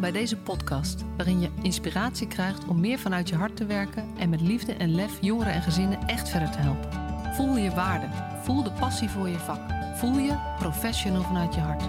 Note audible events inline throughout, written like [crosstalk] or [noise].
Bij deze podcast, waarin je inspiratie krijgt om meer vanuit je hart te werken en met liefde en lef jongeren en gezinnen echt verder te helpen. Voel je waarde, voel de passie voor je vak, voel je professional vanuit je hart.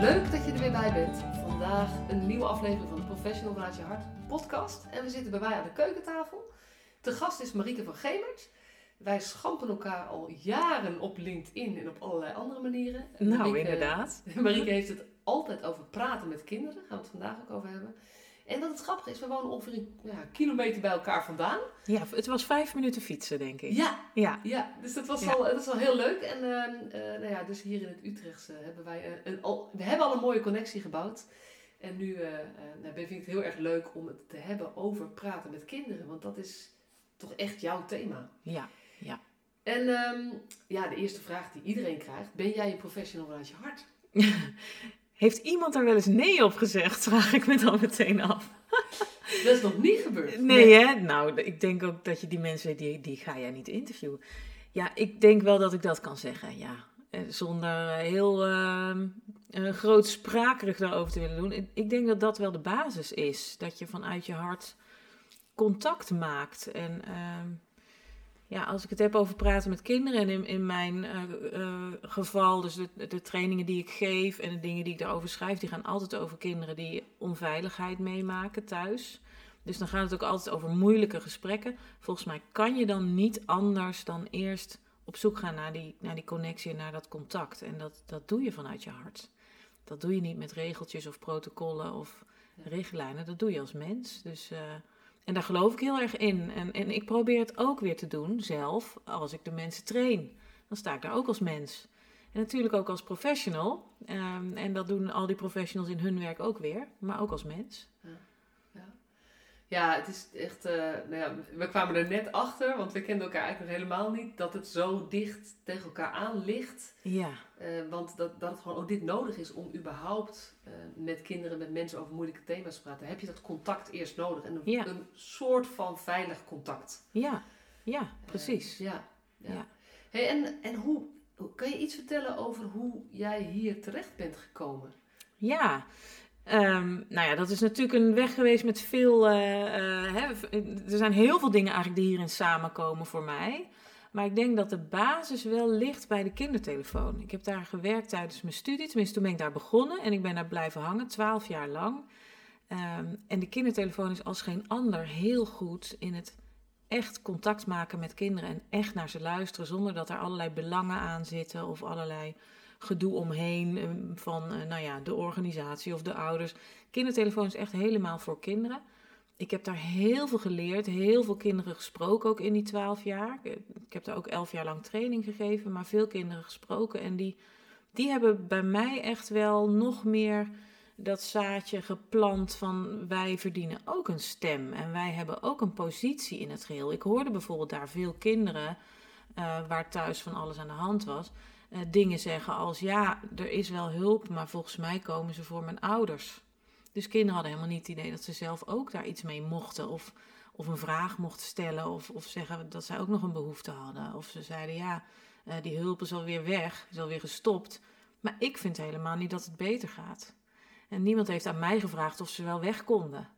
Leuk dat je er weer bij bent. Vandaag een nieuwe aflevering van de Professional vanuit je hart podcast. En we zitten bij mij aan de keukentafel. De gast is Marieke van Gemert. Wij schampen elkaar al jaren op LinkedIn en op allerlei andere manieren. Nou, Marieke- inderdaad. [laughs] Marieke heeft het altijd over praten met kinderen. Daar gaan we het vandaag ook over hebben. En dat het grappige is, we wonen ongeveer een ja, kilometer bij elkaar vandaan. Ja, het was vijf minuten fietsen, denk ik. Ja, Ja. ja dus dat was, Ja. Al, dat is al heel leuk. En ehm, eh, nou ja, dus hier in het Utrechtse hebben wij een, een, al, we hebben al een mooie connectie gebouwd. En nu eh, eh, nou, vind ik het heel erg leuk om het te hebben over praten met kinderen. Want dat is toch echt jouw thema. Ja. En ehm, ja, de eerste vraag die iedereen krijgt. Ben jij een professional vanuit je hart? [laughs] Heeft iemand er wel eens nee op gezegd? Vraag ik me dan meteen af. [laughs] Dat is nog niet gebeurd. Nee, hè? Nou, ik denk ook dat je die mensen, die, die ga jij niet interviewen. Ja, ik denk wel dat ik dat kan zeggen, ja. Eh, Zonder heel ehm eh, grootsprakerig daarover te willen doen. Ik- Ik denk dat dat wel de basis is. Dat je vanuit je hart contact maakt. En ehm, ja, als ik het heb over praten met kinderen en in, in mijn eh, eh, geval, dus de, de trainingen die ik geef en de dingen die ik daarover schrijf, die gaan altijd over kinderen die onveiligheid meemaken thuis. Dus dan gaat het ook altijd over moeilijke gesprekken. Volgens mij kan je dan niet anders dan eerst op zoek gaan naar die, naar die connectie en naar dat contact. En dat, dat doe je vanuit je hart. Dat doe je niet met regeltjes of protocollen of richtlijnen. Dat doe je als mens. Dus, eh, en daar geloof ik heel erg in. En, en ik probeer het ook weer te doen zelf als ik de mensen train. Dan sta ik daar ook als mens. En natuurlijk ook als professional. Ehm, en dat doen al die professionals in hun werk ook weer. Maar ook als mens. Ja, het is echt. eh, nou ja, we kwamen er net achter, want we kenden elkaar eigenlijk nog helemaal niet, dat het zo dicht tegen elkaar aan ligt. Ja, Eh, want dat, dat het gewoon ook dit nodig is om überhaupt eh, met kinderen, met mensen over moeilijke thema's te praten. Heb je dat contact eerst nodig? En een, Ja. een soort van veilig contact. ja, ja, precies. Eh, ja. ja. Ja. Hey, en en hoe, hoe- kan je iets vertellen over hoe jij hier terecht bent gekomen? Ja, Ehm, nou ja, dat is natuurlijk een weg geweest met veel. hè, er zijn heel veel dingen eigenlijk die hierin samenkomen voor mij. Maar ik denk dat de basis wel ligt bij de kindertelefoon. Ik heb daar gewerkt tijdens mijn studie. Tenminste, toen ben ik daar begonnen en ik ben daar blijven hangen, twaalf jaar lang. Ehm, en de kindertelefoon is als geen ander heel goed in het echt contact maken met kinderen en echt naar ze luisteren zonder dat er allerlei belangen aan zitten of allerlei gedoe omheen eh, van eh, nou ja, de organisatie of de ouders. Kindertelefoon is echt helemaal voor kinderen. Ik heb daar heel veel geleerd, heel veel kinderen gesproken ook in die twaalf jaar. Ik ik heb daar ook elf jaar lang training gegeven, maar veel kinderen gesproken. En die, die hebben bij mij echt wel nog meer dat zaadje geplant van wij verdienen ook een stem en wij hebben ook een positie in het geheel. Ik hoorde bijvoorbeeld daar veel kinderen eh, waar thuis van alles aan de hand was, eh, dingen zeggen als ja, er is wel hulp, maar volgens mij komen ze voor mijn ouders. Dus kinderen hadden helemaal niet het idee dat ze zelf ook daar iets mee mochten of, of een vraag mochten stellen of, of zeggen dat zij ook nog een behoefte hadden. Of ze zeiden ja, eh, die hulp is alweer weg, is alweer gestopt. Maar ik vind helemaal niet dat het beter gaat. En niemand heeft aan mij gevraagd of ze wel weg konden.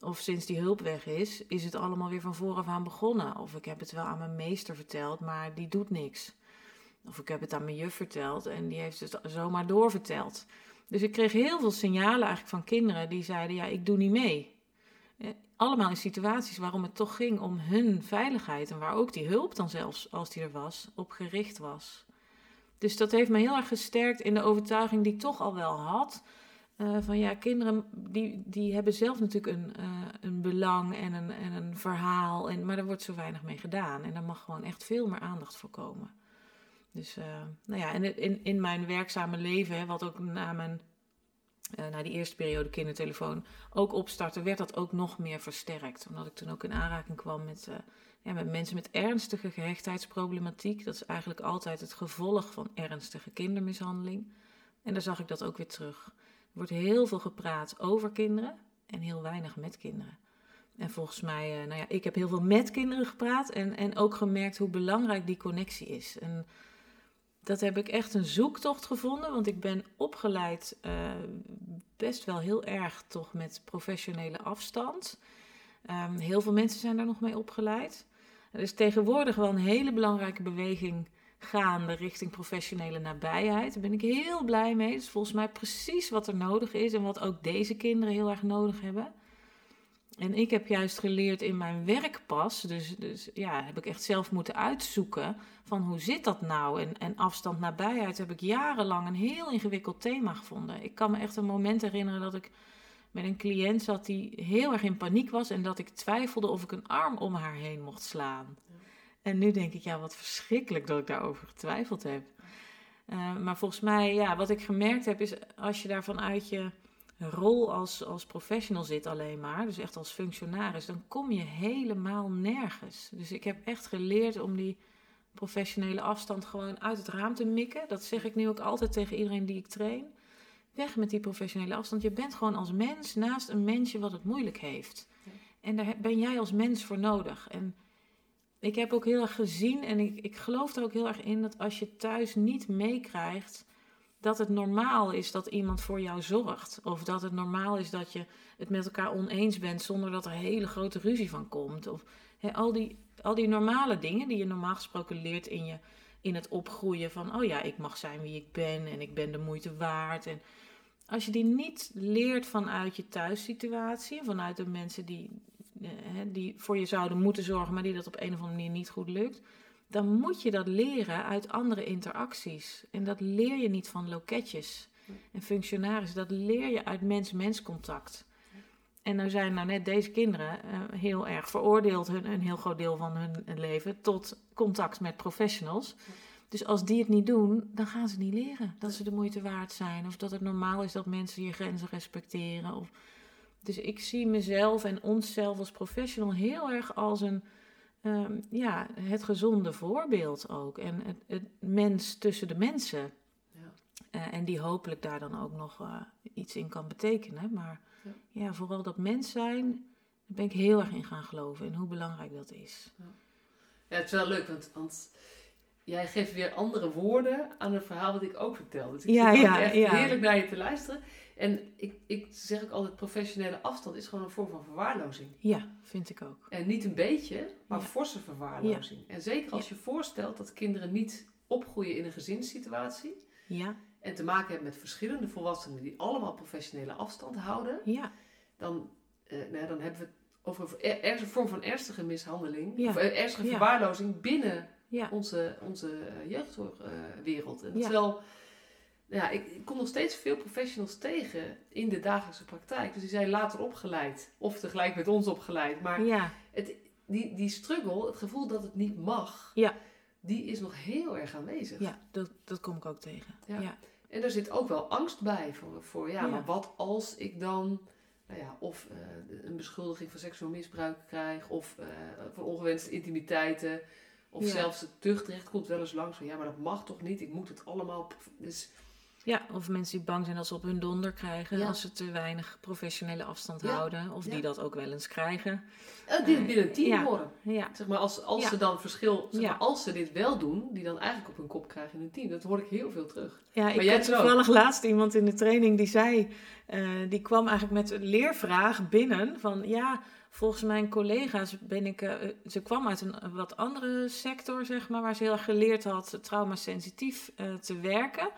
Of sinds die hulp weg is, is het allemaal weer van vooraf aan begonnen. Of ik heb het wel aan mijn meester verteld, maar die doet niks. Of ik heb het aan mijn juf verteld en die heeft het zomaar doorverteld. Dus ik kreeg heel veel signalen eigenlijk van kinderen die zeiden: Ja, ik doe niet mee. Eh, Allemaal in situaties waarom het toch ging om hun veiligheid en waar ook die hulp dan zelfs, als die er was, op gericht was. Dus dat heeft me heel erg gesterkt in de overtuiging die ik toch al wel had. eh, van ja, kinderen die, die hebben zelf natuurlijk een, eh, een belang en een, en een verhaal, en, maar er wordt zo weinig mee gedaan. En daar mag gewoon echt veel meer aandacht voor komen. Dus eh, nou ja, en in, in mijn werkzame leven, wat ook na, mijn, eh, na die eerste periode kindertelefoon ook opstartte, werd dat ook nog meer versterkt. Omdat ik toen ook in aanraking kwam met, eh, ja, met mensen met ernstige gehechtheidsproblematiek. Dat is eigenlijk altijd het gevolg van ernstige kindermishandeling. En daar zag ik dat ook weer terug. Er wordt heel veel gepraat over kinderen en heel weinig met kinderen. En volgens mij, nou ja, ik heb heel veel met kinderen gepraat en, en ook gemerkt hoe belangrijk die connectie is. Dat heb ik echt een zoektocht gevonden, want ik ben opgeleid uh, best wel heel erg toch met professionele afstand. Um, heel veel mensen zijn daar nog mee opgeleid. Er is tegenwoordig wel een hele belangrijke beweging gaande richting professionele nabijheid. Daar ben ik heel blij mee. Dat is volgens mij precies wat er nodig is en wat ook deze kinderen heel erg nodig hebben. En ik heb juist geleerd in mijn werkpas, dus, dus ja, heb ik echt zelf moeten uitzoeken van hoe zit dat nou? En, en afstand nabijheid heb ik jarenlang een heel ingewikkeld thema gevonden. Ik kan me echt een moment herinneren dat ik met een cliënt zat die heel erg in paniek was en dat ik twijfelde of ik een arm om haar heen mocht slaan. En nu denk ik, ja, wat verschrikkelijk dat ik daarover getwijfeld heb. Uh, maar volgens mij, ja, wat ik gemerkt heb, is als je daar vanuit je rol als, als professional zit alleen maar, dus echt als functionaris, dan kom je helemaal nergens. Dus ik heb echt geleerd om die professionele afstand gewoon uit het raam te mikken. Dat zeg ik nu ook altijd tegen iedereen die ik train. Weg met die professionele afstand. Je bent gewoon als mens naast een mensje wat het moeilijk heeft. En daar ben jij als mens voor nodig. En ik heb ook heel erg gezien en ik, ik geloof er ook heel erg in dat als je thuis niet meekrijgt dat het normaal is dat iemand voor jou zorgt. Of dat het normaal is dat je het met elkaar oneens bent zonder dat er hele grote ruzie van komt. Of al, die, al die normale dingen die je normaal gesproken leert in, je, in het opgroeien van, oh ja, ik mag zijn wie ik ben en ik ben de moeite waard. En als je die niet leert vanuit je thuissituatie, vanuit de mensen die, eh, die voor je zouden moeten zorgen, maar die dat op een of andere manier niet goed lukt, dan moet je dat leren uit andere interacties. En dat leer je niet van loketjes en functionarissen, dat leer je uit mens-mens contact. En nou zijn nou net deze kinderen uh, heel erg veroordeeld, hun, een heel groot deel van hun leven, tot contact met professionals. Dus als die het niet doen, dan gaan ze niet leren dat ze de moeite waard zijn. Of dat het normaal is dat mensen je grenzen respecteren. Of... Dus ik zie mezelf en onszelf als professional heel erg als een um, ja, het gezonde voorbeeld ook. En het, het mens tussen de mensen. Ja. Uh, en die hopelijk daar dan ook nog uh, iets in kan betekenen. Maar ja. ja. vooral dat mens zijn, daar ben ik heel erg in gaan geloven. En hoe belangrijk dat is. Ja, ja het is wel leuk, want, want jij geeft weer andere woorden aan het verhaal wat ik ook vertel. Dus ik ja, vind ja, echt heerlijk naar je te luisteren. En ik, ik zeg ook altijd, professionele afstand is gewoon een vorm van verwaarlozing. Ja, vind ik ook. En niet een beetje, maar forse verwaarlozing. En zeker als je voorstelt dat kinderen niet opgroeien in een gezinssituatie. Ja. En te maken hebben met verschillende volwassenen die allemaal professionele afstand houden. Ja. Dan, uh, nou dan hebben we het over een vorm van ernstige mishandeling. Of uh, ernstige verwaarlozing binnen onze, onze uh, jeugdzorgwereld. en terwijl ja, ik, ik, kom nog steeds veel professionals tegen in de dagelijkse praktijk. Dus die zijn later opgeleid of tegelijk met ons opgeleid. Maar ja. het, die, die struggle, het gevoel dat het niet mag, ja. die is nog heel erg aanwezig. Ja, dat, dat kom ik ook tegen. Ja. En daar zit ook wel angst bij voor, voor ja, maar wat als ik dan nou ja, of uh, een beschuldiging van seksueel misbruik krijg, of uh, van ongewenste intimiteiten, of zelfs het tuchtrecht komt wel eens langs van ja, maar dat mag toch niet, ik moet het allemaal. Dus ja, of mensen die bang zijn dat ze op hun donder krijgen als ze te weinig professionele afstand houden. Of die dat ook wel eens krijgen. Uh, die binnen een team horen. Zeg maar, als, als ze dan verschil, zeg maar, als ze dit wel doen, die dan eigenlijk op hun kop krijgen in hun team. Dat hoor ik heel veel terug. Ja, maar ik had toevallig laatst iemand in de training die zei, uh, die kwam eigenlijk met een leervraag binnen van ja, volgens mijn collega's ben ik, uh, ze kwam uit een wat andere sector, zeg maar, waar ze heel erg geleerd had traumasensitief te werken.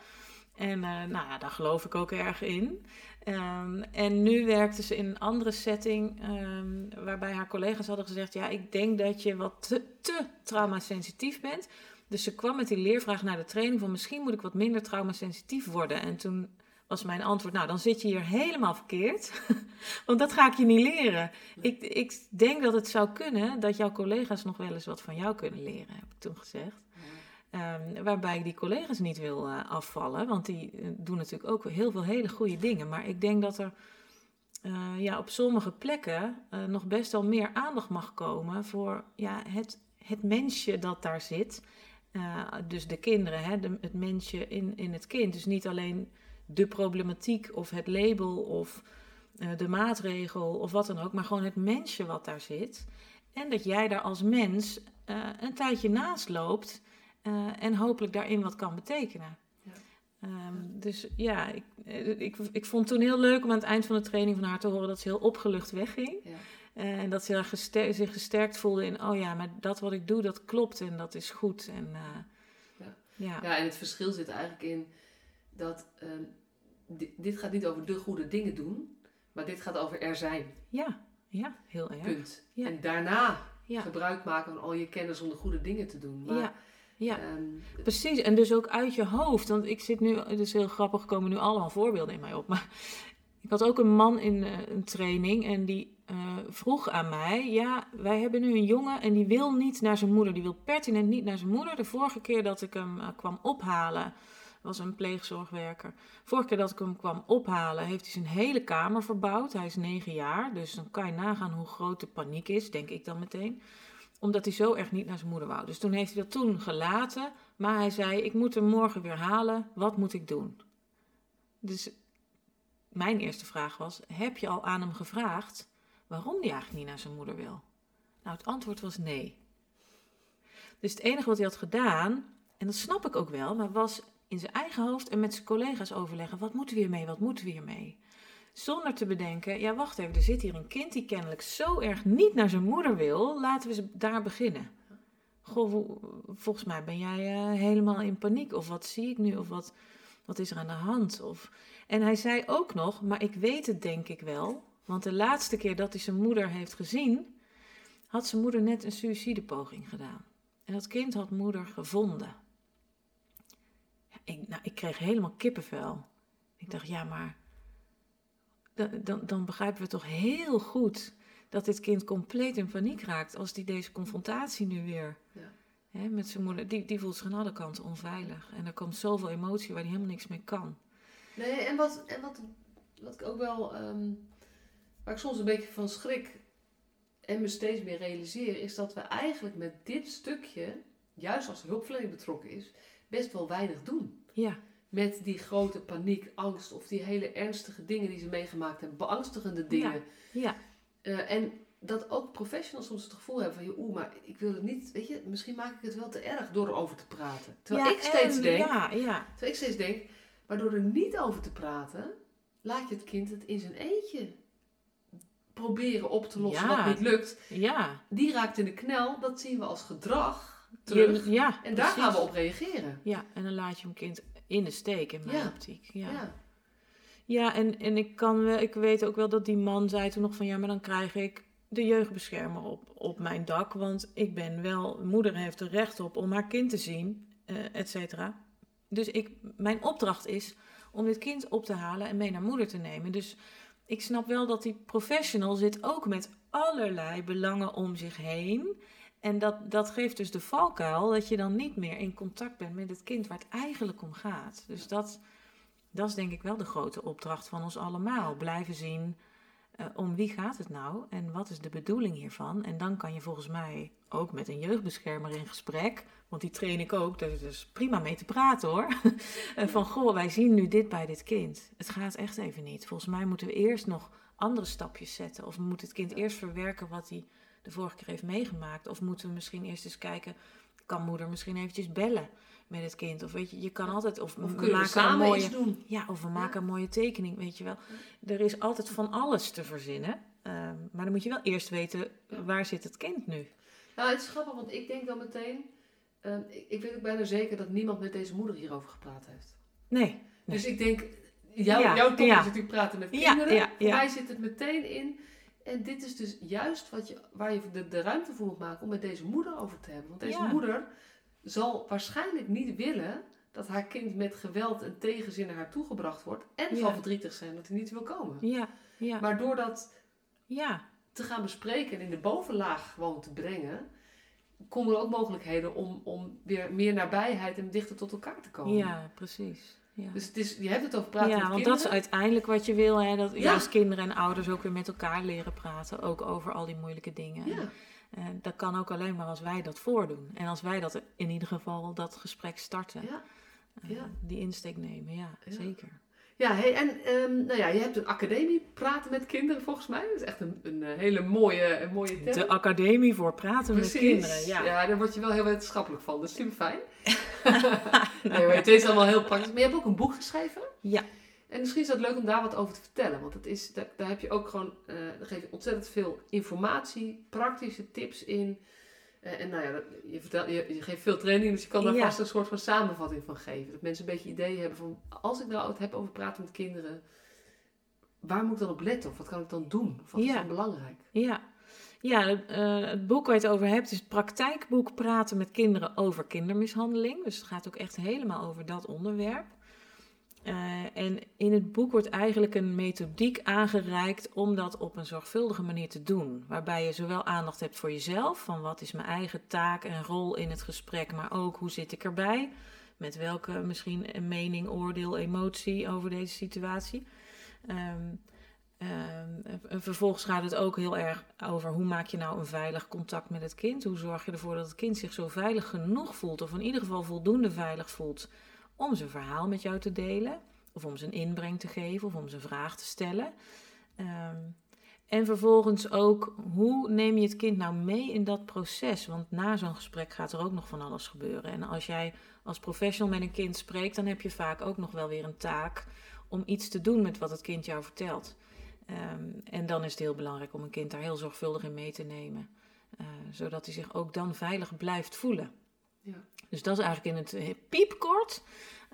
En uh, nou ja, daar geloof ik ook erg in. Um, en nu werkte ze in een andere setting, um, waarbij haar collega's hadden gezegd: Ja, ik denk dat je wat te, te traumasensitief bent. Dus ze kwam met die leervraag naar de training: van misschien moet ik wat minder traumasensitief worden. En toen was mijn antwoord: Nou, dan zit je hier helemaal verkeerd. [laughs] Want dat ga ik je niet leren. Ik, ik denk dat het zou kunnen dat jouw collega's nog wel eens wat van jou kunnen leren, heb ik toen gezegd. Um, waarbij ik die collega's niet wil uh, afvallen, want die uh, doen natuurlijk ook heel veel hele goede dingen. Maar ik denk dat er uh, ja, op sommige plekken nog best wel meer aandacht mag komen voor ja, het, het mensje dat daar zit. dus de kinderen, hè, de, het mensje in, in het kind. Dus niet alleen de problematiek of het label of de maatregel of wat dan ook, maar gewoon het mensje wat daar zit. En dat jij daar als mens een tijdje naast loopt eh, en hopelijk daarin wat kan betekenen. Ja. Ehm, dus ja, ik, eh, ik, ik vond het toen heel leuk om aan het eind van de training van haar te horen dat ze heel opgelucht wegging. Ja. Eh, en dat ze gester- zich gesterkt voelde in, oh ja, maar dat wat ik doe, dat klopt en dat is goed. En, Ja. ja. Ja, en het verschil zit eigenlijk in dat ehm, di- dit gaat niet over de goede dingen doen, maar dit gaat over er zijn. ja, ja, heel erg. Punt. Ja. En daarna gebruik maken van al je kennis om de goede dingen te doen. Maar, Ja, ehm, Precies, en dus ook uit je hoofd. Want ik zit nu, het is heel grappig, komen nu allemaal voorbeelden in mij op. Maar [laughs] ik had ook een man in eh, een training en die eh, vroeg aan mij: Ja, wij hebben nu een jongen en die wil niet naar zijn moeder. Die wil pertinent niet naar zijn moeder. De vorige keer dat ik hem eh, kwam ophalen, was een pleegzorgwerker. Vorige keer dat ik hem kwam ophalen, heeft hij zijn hele kamer verbouwd. Hij is negen jaar, dus dan kan je nagaan hoe groot de paniek is, denk ik dan meteen omdat hij zo erg niet naar zijn moeder wou. Dus toen heeft hij dat toen gelaten. Maar hij zei: Ik moet hem morgen weer halen. Wat moet ik doen? Dus mijn eerste vraag was: Heb je al aan hem gevraagd waarom hij eigenlijk niet naar zijn moeder wil? Nou, het antwoord was nee. Dus het enige wat hij had gedaan, en dat snap ik ook wel, maar was in zijn eigen hoofd en met zijn collega's overleggen: wat moeten we hiermee? Wat moeten we hiermee? Zonder te bedenken, ja wacht even, er zit hier een kind die kennelijk zo erg niet naar zijn moeder wil. Laten we daar beginnen. Goh, volgens mij ben jij eh, helemaal in paniek. Of wat zie ik nu? Of wat, wat is er aan de hand? Of... En hij zei ook nog, maar ik weet het denk ik wel. Want de laatste keer dat hij zijn moeder heeft gezien, had zijn moeder net een suïcidepoging gedaan. En dat kind had moeder gevonden. Ja, nou, ik kreeg helemaal kippenvel. Ik dacht, ja, maar dan, dan, dan begrijpen we toch heel goed dat dit kind compleet in paniek raakt als die deze confrontatie nu weer Ja. hè, met zijn moeder, die, die voelt zich aan alle kanten onveilig. En er komt zoveel emotie waar hij helemaal niks mee kan. Nee, en wat, en wat, wat ik ook wel, ehm, waar ik soms een beetje van schrik en me steeds meer realiseer, is dat we eigenlijk met dit stukje, juist als de hulpverlening betrokken is, best wel weinig doen. Ja, Met die grote paniek, angst of die hele ernstige dingen die ze meegemaakt hebben, beangstigende dingen. ja, Eh, en dat ook professionals soms het gevoel hebben van, oeh, maar ik wil het niet, weet je, misschien maak ik het wel te erg door erover te praten. Terwijl ja, ik steeds en- denk, Ja, ja, Terwijl ik steeds denk, maar door er niet over te praten, laat je het kind het in zijn eentje proberen op te lossen Ja. wat niet lukt. ja. Die raakt in de knel, dat zien we als gedrag terug. Ja en daar precies. gaan we op reageren. Ja, en dan laat je hem kind in de steek in mijn Ja. optiek. Ja. Ja. Ja, en, en ik, kan wel, ik weet ook wel dat die man zei toen nog van ja, maar dan krijg ik de jeugdbeschermer op, op mijn dak. Want ik ben wel, moeder heeft er recht op om haar kind te zien, eh et cetera. Dus ik, mijn opdracht is om dit kind op te halen en mee naar moeder te nemen. Dus ik snap wel dat die professional zit ook met allerlei belangen om zich heen. En dat, dat geeft dus de valkuil dat je dan niet meer in contact bent met het kind waar het eigenlijk om gaat. Dus dat, dat is denk ik wel de grote opdracht van ons allemaal. Blijven zien eh, om wie gaat het nou en wat is de bedoeling hiervan. En dan kan je volgens mij ook met een jeugdbeschermer in gesprek, want die train ik ook, daar is dus prima mee te praten hoor. [laughs] Eh, van goh, wij zien nu dit bij dit kind. Het gaat echt even niet. Volgens mij moeten we eerst nog andere stapjes zetten. Of moet het kind eerst verwerken wat hij de vorige keer heeft meegemaakt. Of moeten we misschien eerst eens kijken, kan moeder misschien eventjes bellen met het kind. Of weet je, je kan altijd, of, Of we maken samen een mooie, doen? ja, of we maken een mooie tekening, weet je wel. Er is altijd van alles te verzinnen. Ehm, maar dan moet je wel eerst weten, waar zit het kind nu? Nou, het is grappig, want ik denk dan meteen... ehm, ik, ik weet ook bijna zeker dat niemand met deze moeder hierover gepraat heeft. Nee. Nee. Dus ik denk, jou, Ja, jouw top ja. is natuurlijk praten met kinderen. ja, Voor ja. mij zit het meteen in. En dit is dus juist wat je, waar je de, de ruimte voor moet maken om met deze moeder over te hebben. Want deze Ja. moeder zal waarschijnlijk niet willen dat haar kind met geweld en tegenzin naar haar toegebracht wordt. En Ja. zal verdrietig zijn dat hij niet wil komen. Ja, ja, Maar door dat ja, te gaan bespreken en in de bovenlaag gewoon te brengen, komen er ook mogelijkheden om, om weer meer nabijheid en dichter tot elkaar te komen. ja, precies. Ja. Dus het is, je hebt het over praten ja, met want kinderen. dat is uiteindelijk wat je wil, hè? dat Ja. juist kinderen en ouders ook weer met elkaar leren praten, ook over al die moeilijke dingen. Ja. En dat kan ook alleen maar als wij dat voordoen. En als wij dat in ieder geval dat gesprek starten, Ja. eh, Ja. die insteek nemen, ja, Ja. zeker. Ja, hey, en ehm, nou ja, je hebt een academie praten met kinderen volgens mij. Dat is echt een, een, eh, hele mooie, een mooie term. De Academie voor Praten Precies. met Kinderen. Ja. ja, daar word je wel heel wetenschappelijk van. Dat is super fijn. [laughs] [laughs] nee, maar het is allemaal heel praktisch. Maar je hebt ook een boek geschreven. Ja. En misschien is het leuk om daar wat over te vertellen. Want het is, daar, daar heb je ook gewoon, eh daar geef je ontzettend veel informatie, praktische tips in. En nou ja, je, vertel, je, je geeft veel training, dus je kan daar Ja. vast een soort van samenvatting van geven. Dat mensen een beetje idee hebben van, als ik nou het heb over praten met kinderen, waar moet ik dan op letten? Of wat kan ik dan doen? Of wat is Ja. dan belangrijk? Ja, ja het, eh, het boek waar je het over hebt is het praktijkboek Praten met kinderen over kindermishandeling. Dus het gaat ook echt helemaal over dat onderwerp. Eh, en in het boek wordt eigenlijk een methodiek aangereikt om dat op een zorgvuldige manier te doen. Waarbij je zowel aandacht hebt voor jezelf, van wat is mijn eigen taak en rol in het gesprek, maar ook hoe zit ik erbij. Met welke misschien mening, oordeel, emotie over deze situatie. Ehm, Ehm, en vervolgens gaat het ook heel erg over hoe maak je nou een veilig contact met het kind. Hoe zorg je ervoor dat het kind zich zo veilig genoeg voelt, of in ieder geval voldoende veilig voelt, om zijn verhaal met jou te delen, of om zijn inbreng te geven, of om zijn vraag te stellen. Ehm, en vervolgens ook, hoe neem je het kind nou mee in dat proces? Want na zo'n gesprek gaat er ook nog van alles gebeuren. En als jij als professional met een kind spreekt, dan heb je vaak ook nog wel weer een taak om iets te doen met wat het kind jou vertelt. Ehm, en dan is het heel belangrijk om een kind daar heel zorgvuldig in mee te nemen. eh, zodat hij zich ook dan veilig blijft voelen. Ja. Dus dat is eigenlijk in het eh, piepkort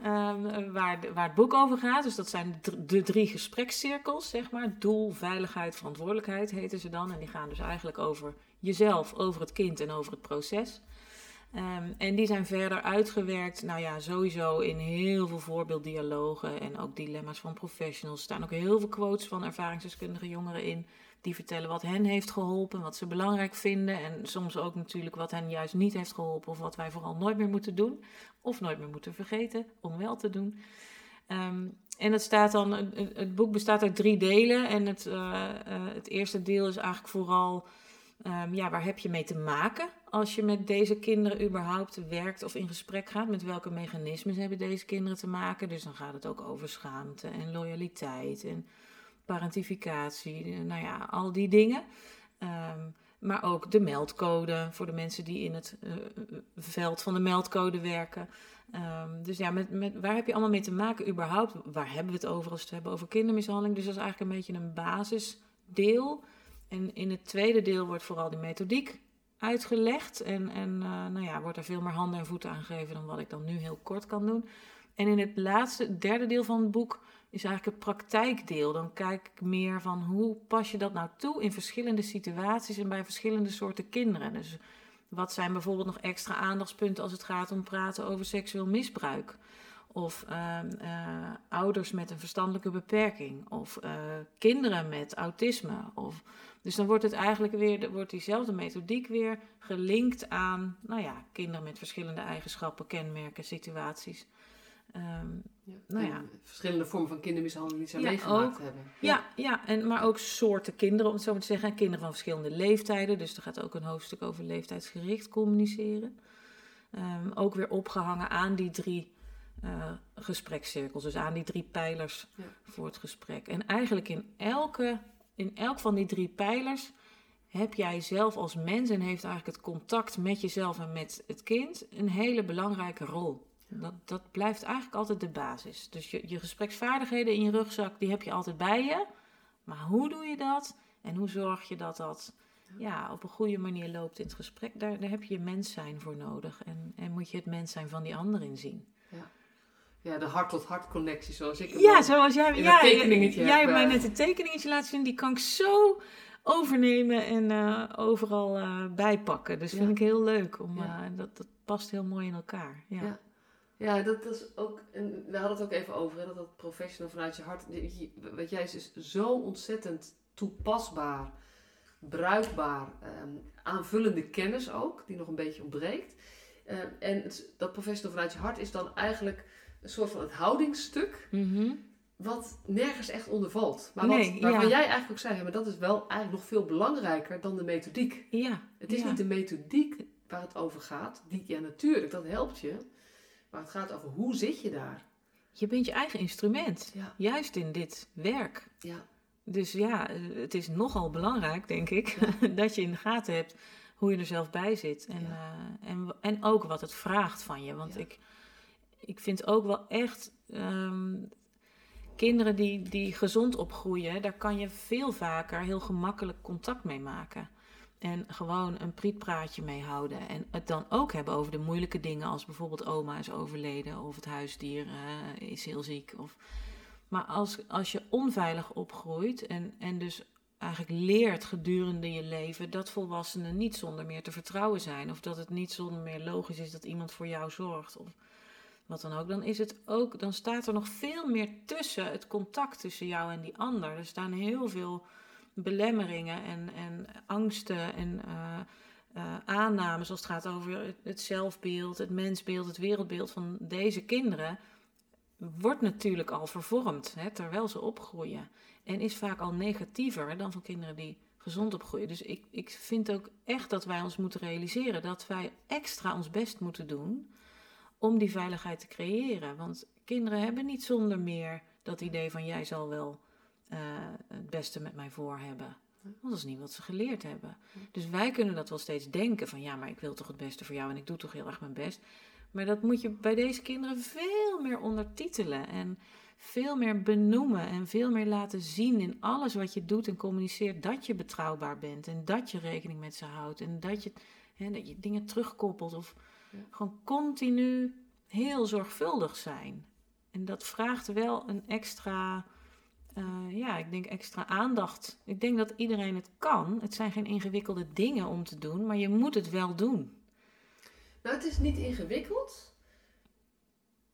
ehm, waar, waar het boek over gaat. Dus dat zijn de, de drie gesprekscirkels, zeg maar. Doel, veiligheid, verantwoordelijkheid heten ze dan. En die gaan dus eigenlijk over jezelf, over het kind en over het proces. Ehm, en die zijn verder uitgewerkt, nou ja, sowieso in heel veel voorbeelddialogen en ook dilemma's van professionals. Er staan ook heel veel quotes van ervaringsdeskundige jongeren in, die vertellen wat hen heeft geholpen, wat ze belangrijk vinden en soms ook natuurlijk wat hen juist niet heeft geholpen of wat wij vooral nooit meer moeten doen of nooit meer moeten vergeten om wel te doen. Ehm, en het, staat dan, het, boek bestaat uit drie delen en het, eh, eh, het eerste deel is eigenlijk vooral Ehm, ja, waar heb je mee te maken als je met deze kinderen überhaupt werkt of in gesprek gaat? Met welke mechanismes hebben deze kinderen te maken? Dus dan gaat het ook over schaamte en loyaliteit en parentificatie, eh, nou ja, al die dingen. Ehm, maar ook de meldcode voor de mensen die in het eh, veld van de meldcode werken. Ehm, dus ja, met, met, waar heb je allemaal mee te maken überhaupt? Waar hebben we het over als we het hebben over kindermishandeling? Dus dat is eigenlijk een beetje een basisdeel. En in het tweede deel wordt vooral die methodiek uitgelegd. En, en eh, nou ja, wordt er veel meer handen en voeten aan gegeven dan wat ik dan nu heel kort kan doen. En in het laatste, derde deel van het boek is eigenlijk het praktijkdeel. Dan kijk ik meer van hoe pas je dat nou toe in verschillende situaties en bij verschillende soorten kinderen. Dus wat zijn bijvoorbeeld nog extra aandachtspunten als het gaat om praten over seksueel misbruik? Of ehm, eh, ouders met een verstandelijke beperking. Of eh, kinderen met autisme. Of, dus dan wordt het eigenlijk weer, wordt diezelfde methodiek weer gelinkt aan, nou ja, kinderen met verschillende eigenschappen, kenmerken, situaties. Ehm, Ja. Nou ja. Verschillende vormen van kindermishandeling die ze Ja, meegemaakt ook. hebben. ja, ja en, maar ook soorten kinderen, om het zo maar te zeggen. Kinderen van verschillende leeftijden. Dus er gaat ook een hoofdstuk over leeftijdsgericht communiceren. Ehm, ook weer opgehangen aan die drie eh gesprekscirkels. Dus aan die drie pijlers voor het gesprek. En eigenlijk in, elke, in elk van die drie pijlers heb jij zelf als mens... en heeft eigenlijk het contact met jezelf en met het kind... een hele belangrijke rol. Dat, dat blijft eigenlijk altijd de basis. Dus je, je gespreksvaardigheden in je rugzak, die heb je altijd bij je. Maar hoe doe je dat? En hoe zorg je dat dat ja, op een goede manier loopt in het gesprek? Daar, daar heb je je mens zijn voor nodig. En, en moet je het mens zijn van die ander inzien. Ja, de hart-tot-hart connectie zoals ik Ja, zoals jij, in ja, tekeningetje jij heb, hebt mij eh. net een tekeningetje laten zien. Die kan ik zo overnemen en eh, overal eh, bijpakken. Dus Ja. vind ik heel leuk. Om, Ja. dat, dat past heel mooi in elkaar. Ja. Ja. Ja, dat is ook, en we hadden het ook even over, hè, dat dat professional vanuit je hart, wat jij is, is zo ontzettend toepasbaar, bruikbaar, ehm, aanvullende kennis ook, die nog een beetje ontbreekt. Ehm, en het- dat professional vanuit je hart is dan eigenlijk een soort van het houdingsstuk, Mhm. wat nergens echt onder valt. Maar wat, Nee, waarvan ja. jij eigenlijk ook zei, maar dat is wel eigenlijk nog veel belangrijker dan de methodiek. ja. Het is ja. niet de methodiek waar het over gaat. Die, ja, natuurlijk, dat helpt je. Maar het gaat over hoe zit je daar? je bent je eigen instrument. Ja. Juist in dit werk. Ja. Dus ja, eh, het is nogal belangrijk, denk ik, [laughs] dat je in de gaten hebt hoe je er zelf bij zit. En, eh, en, en ook wat het vraagt van je. Want ik, ik vind ook wel echt. ehm, kinderen die, die gezond opgroeien, daar kan je veel vaker heel gemakkelijk contact mee maken. En gewoon een prietpraatje mee houden. En het dan ook hebben over de moeilijke dingen, als bijvoorbeeld oma is overleden of het huisdier eh, is heel ziek. Of... Maar als, als je onveilig opgroeit en, en dus eigenlijk leert gedurende je leven dat volwassenen niet zonder meer te vertrouwen zijn. Of dat het niet zonder meer logisch is dat iemand voor jou zorgt. Of wat dan ook. Dan is het ook, dan staat er nog veel meer tussen het contact tussen jou en die ander. Er staan heel veel belemmeringen en, en angsten en eh, eh, aannames als het gaat over het, het zelfbeeld, het mensbeeld, het wereldbeeld van deze kinderen. Wordt natuurlijk al vervormd hè, terwijl ze opgroeien. En is vaak al negatiever dan van kinderen die gezond opgroeien. Dus ik, ik vind ook echt dat wij ons moeten realiseren dat wij extra ons best moeten doen om die veiligheid te creëren. Want kinderen hebben niet zonder meer dat idee van jij zal wel eh, het beste met mij voor hebben. Want dat is niet wat ze geleerd hebben. Dus wij kunnen dat wel steeds denken van ja, maar ik wil toch het beste voor jou en ik doe toch heel erg mijn best. Maar dat moet je bij deze kinderen veel meer ondertitelen en veel meer benoemen en veel meer laten zien in alles wat je doet en communiceert dat je betrouwbaar bent en dat je rekening met ze houdt en dat je, hè, dat je dingen terugkoppelt of Ja. gewoon continu heel zorgvuldig zijn. En dat vraagt wel een extra, eh, ja, ik denk extra aandacht. Ik denk dat iedereen het kan. Het zijn geen ingewikkelde dingen om te doen, maar je moet het wel doen. Nou, het is niet ingewikkeld.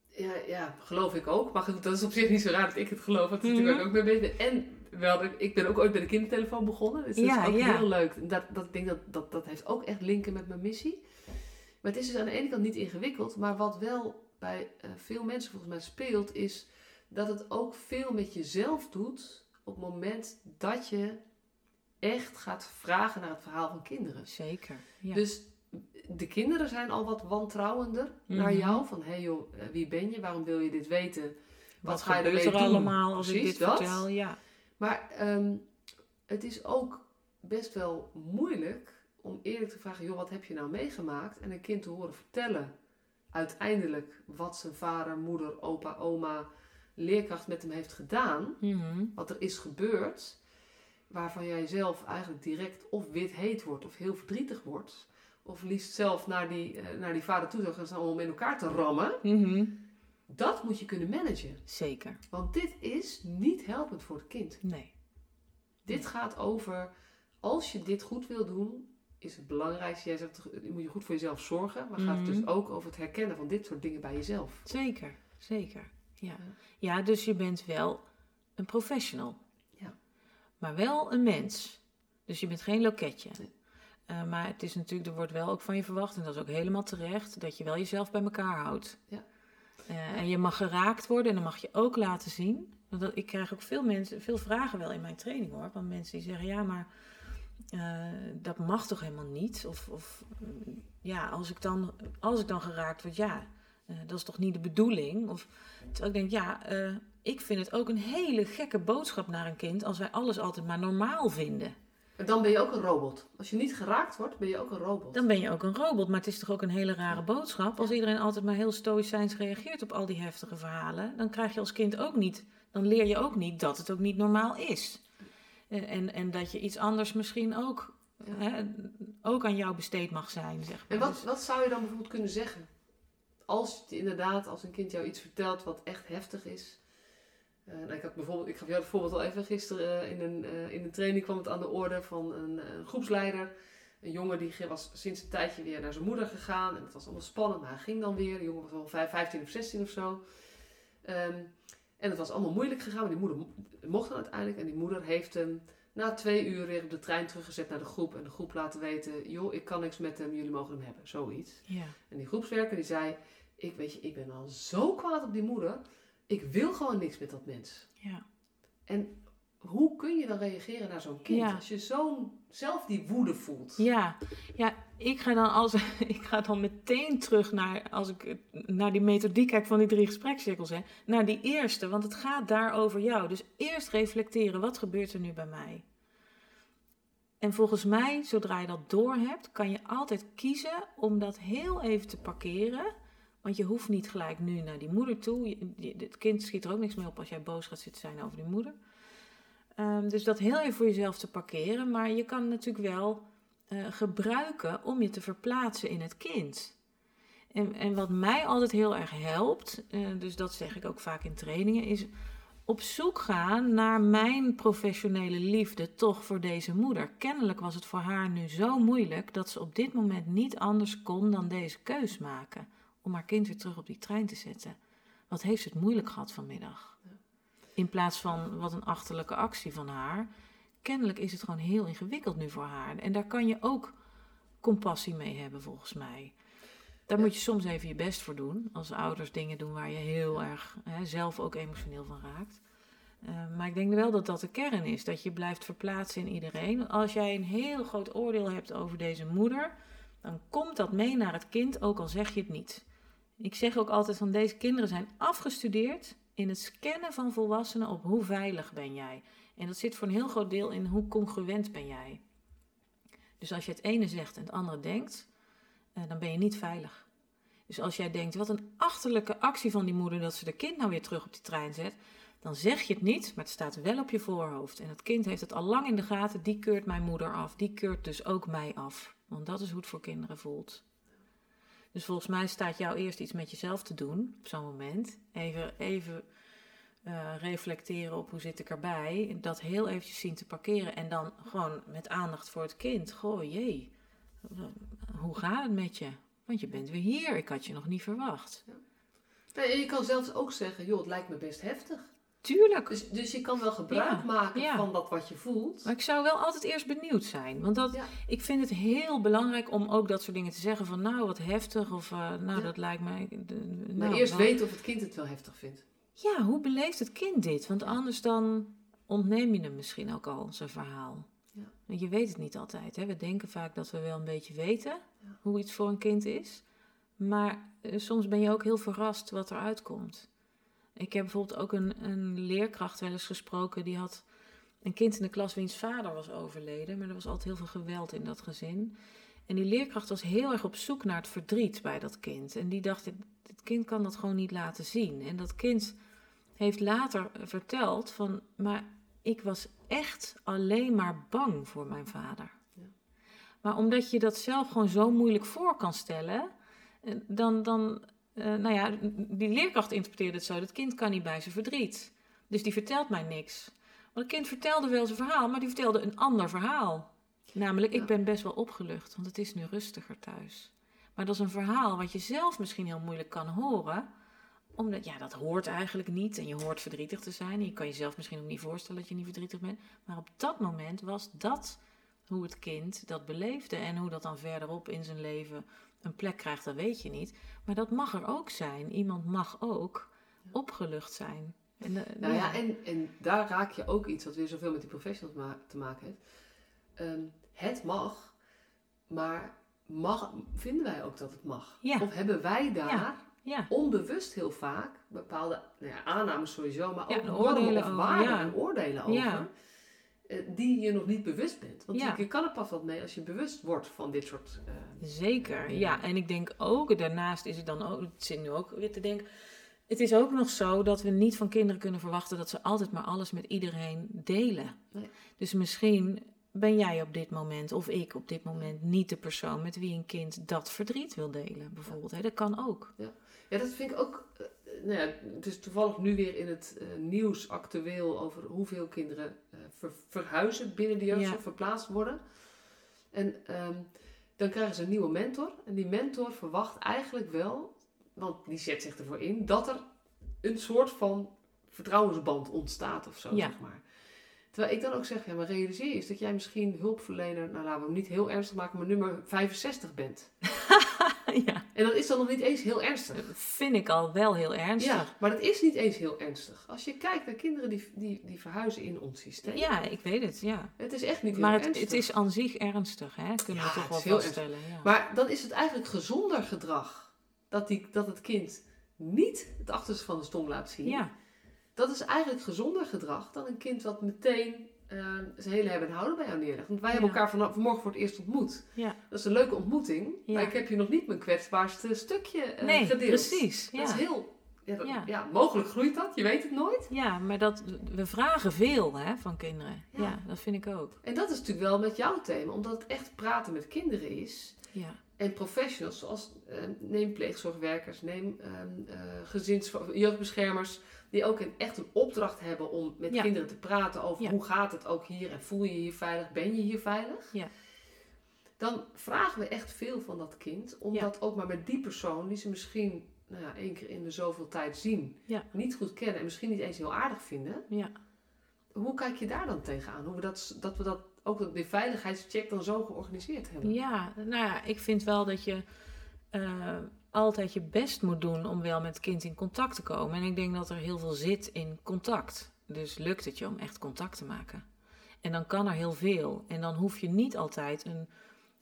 Ja, ja, geloof ik ook. Maar goed, dat is op zich niet zo raar dat ik het geloof. Want Mhm. natuurlijk ook mee bezig. En wel, ik ben ook ooit bij de kindertelefoon begonnen. Dus dat Ja, is ook ja. heel leuk. Dat, dat, ik denk dat, dat dat heeft ook echt linken met mijn missie. Maar het is dus aan de ene kant niet ingewikkeld. Maar wat wel bij eh, veel mensen volgens mij speelt, is dat het ook veel met jezelf doet op het moment dat je echt gaat vragen naar het verhaal van kinderen. Zeker. Ja. Dus de kinderen zijn al wat wantrouwender naar Mhm. jou. Van, hé hey joh, eh, wie ben je? Waarom wil je dit weten? wat ga je ermee er doen? allemaal als ik Precies dit dat. vertel? Ja. Maar ehm, het is ook best wel moeilijk om eerlijk te vragen... joh, wat heb je nou meegemaakt? En een kind te horen vertellen uiteindelijk wat zijn vader, moeder, opa, oma... leerkracht met hem heeft gedaan. Mhm. Wat er is gebeurd... waarvan jij zelf eigenlijk direct of wit heet wordt... of heel verdrietig wordt... of liefst zelf naar die, eh, naar die vader toe zou gaan om in elkaar te rammen... Mhm. Dat moet je kunnen managen. Zeker. Want dit is niet helpend voor het kind. Nee. Dit gaat over, als je dit goed wil doen, is het belangrijkste, jij zegt, je moet je goed voor jezelf zorgen. Maar gaat het Mhm. dus ook over het herkennen van dit soort dingen bij jezelf. Zeker. Zeker. Ja. Ja. dus je bent wel een professional. Ja. Maar wel een mens. Dus je bent geen loketje. Nee. Eh, maar het is natuurlijk, er wordt wel ook van je verwacht, en dat is ook helemaal terecht, dat je wel jezelf bij elkaar houdt. Ja. Eh, En je mag geraakt worden en dan mag je ook laten zien. Want ik krijg ook veel mensen, veel vragen wel in mijn training hoor. Van mensen die zeggen, ja, maar eh, dat mag toch helemaal niet? Of, of ja, als ik, dan, als ik dan geraakt word, ja, eh, dat is toch niet de bedoeling? Of, terwijl ik denk, ja, eh, ik vind het ook een hele gekke boodschap naar een kind als wij alles altijd maar normaal vinden. En dan ben je ook een robot. Als je niet geraakt wordt, ben je ook een robot. Dan ben je ook een robot, maar het is toch ook een hele rare boodschap. Als iedereen altijd maar heel stoïcijns reageert op al die heftige verhalen, dan krijg je als kind ook niet, dan leer je ook niet dat het ook niet normaal is. En, en, en dat je iets anders misschien ook, Ja. hè, ook aan jou besteed mag zijn. Zeg maar. En wat, Dus- wat zou je dan bijvoorbeeld kunnen zeggen? Als het inderdaad, als een kind jou iets vertelt wat echt heftig is. Eh, nou, ik, had bijvoorbeeld, ik gaf jou het voorbeeld al even gisteren eh, in, een, eh, in een training kwam het aan de orde van een, een groepsleider. Een jongen die was sinds een tijdje weer naar zijn moeder gegaan. En het was allemaal spannend, maar hij ging dan weer. De jongen was al vijf- 15 of 16 of zo. Ehm, en het was allemaal moeilijk gegaan, maar die moeder mo- mocht dan uiteindelijk. En die moeder heeft hem na twee uur weer op de trein teruggezet naar de groep. En de groep laten weten, joh, ik kan niks met hem, jullie mogen hem hebben. Zoiets. ja. En die groepswerker die zei, ik weet je, ik ben al zo kwaad op die moeder. Ik wil gewoon niks met dat mens. Ja. En hoe kun je dan reageren naar zo'n kind? Ja. Als je zo'n zelf die woede voelt. Ja, ja ik, ga dan als, [laughs] ik ga dan meteen terug naar, als ik naar die methodiek kijk van die drie gesprekscirkels, hè, naar die eerste, want het gaat daar over jou. Dus eerst reflecteren, wat gebeurt er nu bij mij? En volgens mij, zodra je dat door hebt, kan je altijd kiezen om dat heel even te parkeren. Want je hoeft niet gelijk nu naar die moeder toe. Het kind schiet er ook niks mee op als jij boos gaat zitten zijn over die moeder. Ehm, dus dat heel even voor jezelf te parkeren. Maar je kan natuurlijk wel eh, gebruiken om je te verplaatsen in het kind. En, en wat mij altijd heel erg helpt, eh, dus dat zeg ik ook vaak in trainingen, is op zoek gaan naar mijn professionele liefde toch voor deze moeder. Kennelijk was het voor haar nu zo moeilijk dat ze op dit moment niet anders kon dan deze keus maken om haar kind weer terug op die trein te zetten. Wat heeft ze het moeilijk gehad vanmiddag? In plaats van wat een achterlijke actie van haar. Kennelijk is het gewoon heel ingewikkeld nu voor haar. En daar kan je ook compassie mee hebben, volgens mij. Daar Ja. moet je soms even je best voor doen. Als ouders dingen doen waar je heel erg hè, zelf ook emotioneel van raakt. Eh, maar ik denk wel dat dat de kern is. Dat je blijft verplaatsen in iedereen. Als jij een heel groot oordeel hebt over deze moeder, dan komt dat mee naar het kind, ook al zeg je het niet. Ik zeg ook altijd van deze kinderen zijn afgestudeerd in het scannen van volwassenen op hoe veilig ben jij. En dat zit voor een heel groot deel in hoe congruent ben jij. Dus als je het ene zegt en het andere denkt, eh, dan ben je niet veilig. Dus als jij denkt, wat een achterlijke actie van die moeder dat ze de kind nou weer terug op die trein zet, dan zeg je het niet, maar het staat wel op je voorhoofd. En het kind heeft het al lang in de gaten, die keurt mijn moeder af, die keurt dus ook mij af. Want dat is hoe het voor kinderen voelt. Dus volgens mij staat jou eerst iets met jezelf te doen op zo'n moment. Even, even eh, reflecteren op hoe zit ik erbij. Dat heel eventjes zien te parkeren. En dan gewoon met aandacht voor het kind. Goh, jee, hoe gaat het met je? Want je bent weer hier. Ik had je nog niet verwacht. En je kan zelfs ook zeggen, joh, het lijkt me best heftig. Tuurlijk. Dus, dus je kan wel gebruik Ja, maken ja. van dat wat je voelt. Maar ik zou wel altijd eerst benieuwd zijn. Want dat, Ja. ik vind het heel belangrijk om ook dat soort dingen te zeggen. Van nou, wat heftig. Of eh, nou, dat lijkt mij... de- Maar nou, eerst weten of het kind het wel heftig vindt. Ja, hoe beleeft het kind dit? Want anders dan ontneem je hem misschien ook al zijn verhaal. Ja. Want je weet het niet altijd. Hè? We denken vaak dat we wel een beetje weten hoe iets voor een kind is. Maar eh, soms ben je ook heel verrast wat eruit komt. Ik heb bijvoorbeeld ook een, een leerkracht wel eens gesproken. Die had een kind in de klas wiens vader was overleden. Maar er was altijd heel veel geweld in dat gezin. En die leerkracht was heel erg op zoek naar het verdriet bij dat kind. En die dacht, dit, dit kind kan dat gewoon niet laten zien. En dat kind heeft later verteld van, maar ik was echt alleen maar bang voor mijn vader. Ja. Maar omdat je dat zelf gewoon zo moeilijk voor kan stellen, eh, dan, dan eh, nou ja, die leerkracht interpreteerde het zo, dat kind kan niet bij zijn verdriet. Dus die vertelt mij niks. Maar het kind vertelde wel zijn verhaal, maar die vertelde een ander verhaal. Namelijk, ik ben best wel opgelucht, want het is nu rustiger thuis. Maar dat is een verhaal wat je zelf misschien heel moeilijk kan horen. Omdat, ja, dat hoort eigenlijk niet. En je hoort verdrietig te zijn. En je kan jezelf misschien ook niet voorstellen dat je niet verdrietig bent. Maar op dat moment was dat hoe het kind dat beleefde. En hoe dat dan verderop in zijn leven een plek krijgt, dat weet je niet. Maar dat mag er ook zijn. Iemand mag ook opgelucht zijn. En, eh, Nou ja, en, en daar raak je ook iets wat weer zoveel met die professionals ma- te maken heeft. Ehm, het mag, maar mag, vinden wij ook dat het mag? Ja. Of hebben wij daar Ja. ja. onbewust heel vaak bepaalde nou ja, aannames sowieso, maar ook en normen oordelen of waarden en oordelen over. Ja. eh, die je nog niet bewust bent. Want Ja. je, kan er pas wat mee als je bewust wordt van dit soort... eh, Zeker, ja. En ik denk ook, daarnaast is het dan ook, het zit nu ook weer te denken. Het is ook nog zo dat we niet van kinderen kunnen verwachten dat ze altijd maar alles met iedereen delen. Nee. Dus misschien ben jij op dit moment, of ik op dit moment, niet de persoon met wie een kind dat verdriet wil delen, bijvoorbeeld. Hè? Dat kan ook. Ja, dat vind ik ook. Nou ja, het is toevallig nu weer in het eh, nieuws actueel over hoeveel kinderen eh, ver- verhuizen binnen de jeugdzorg, Ja. verplaatst worden. En ehm, dan krijgen ze een nieuwe mentor. En die mentor verwacht eigenlijk wel, want die zet zich ervoor in, dat er een soort van vertrouwensband ontstaat of zo, Ja. zeg maar. Terwijl ik dan ook zeg, ja, maar realiseer je eens dat jij misschien hulpverlener, nou laten we hem niet heel ernstig maken, maar nummer 65 bent. [laughs] [laughs] ja. En dat is dan nog niet eens heel ernstig. Dat vind ik al wel heel ernstig. Ja, maar dat is niet eens heel ernstig. Als je kijkt naar kinderen die, die, die verhuizen in ons systeem. Ja, ik weet het, ja. Het is echt niet heel Maar het, ernstig. het is aan zich ernstig, hè? Kunnen Ja, we toch wel heel vaststellen. Ja. Maar dan is het eigenlijk gezonder gedrag dat, die, dat het kind niet het achterste van de stom laat zien. ja, Dat is eigenlijk gezonder gedrag dan een kind wat meteen eh, zijn hele hebben en houden bij jou neerlegt. Want wij hebben elkaar vanaf, vanmorgen voor het eerst ontmoet. ja. Dat is een leuke ontmoeting, Ja. maar ik heb je nog niet mijn kwetsbaarste stukje eh, nee, gedeeld. precies. Dat is heel... Ja, dat- Ja. ja, mogelijk groeit dat, je weet het nooit. ja, maar dat, we vragen veel hè, van kinderen. Ja. dat vind ik ook. En dat is natuurlijk wel met jouw thema, omdat het echt praten met kinderen is. Ja, En professionals, zoals eh, neem pleegzorgwerkers, neem ehm, eh, gezins, jeugdbeschermers, die ook een, echt een opdracht hebben om met Ja. kinderen te praten over Ja. hoe gaat het ook hier en voel je je hier veilig, ben je hier veilig? Ja. Dan vragen we echt veel van dat kind, om Ja. dat ook maar met die persoon, die ze misschien nou ja, één keer in de zoveel tijd zien, niet goed kennen en misschien niet eens heel aardig vinden. ja. Hoe kijk je daar dan tegenaan? Hoe we dat, dat we dat ook dat die veiligheidscheck dan zo georganiseerd hebben? Ja, nou ja, ik vind wel dat je eh, altijd je best moet doen om wel met het kind in contact te komen. En ik denk dat er heel veel zit in contact. Dus lukt het je om echt contact te maken. En dan kan er heel veel. En dan hoef je niet altijd een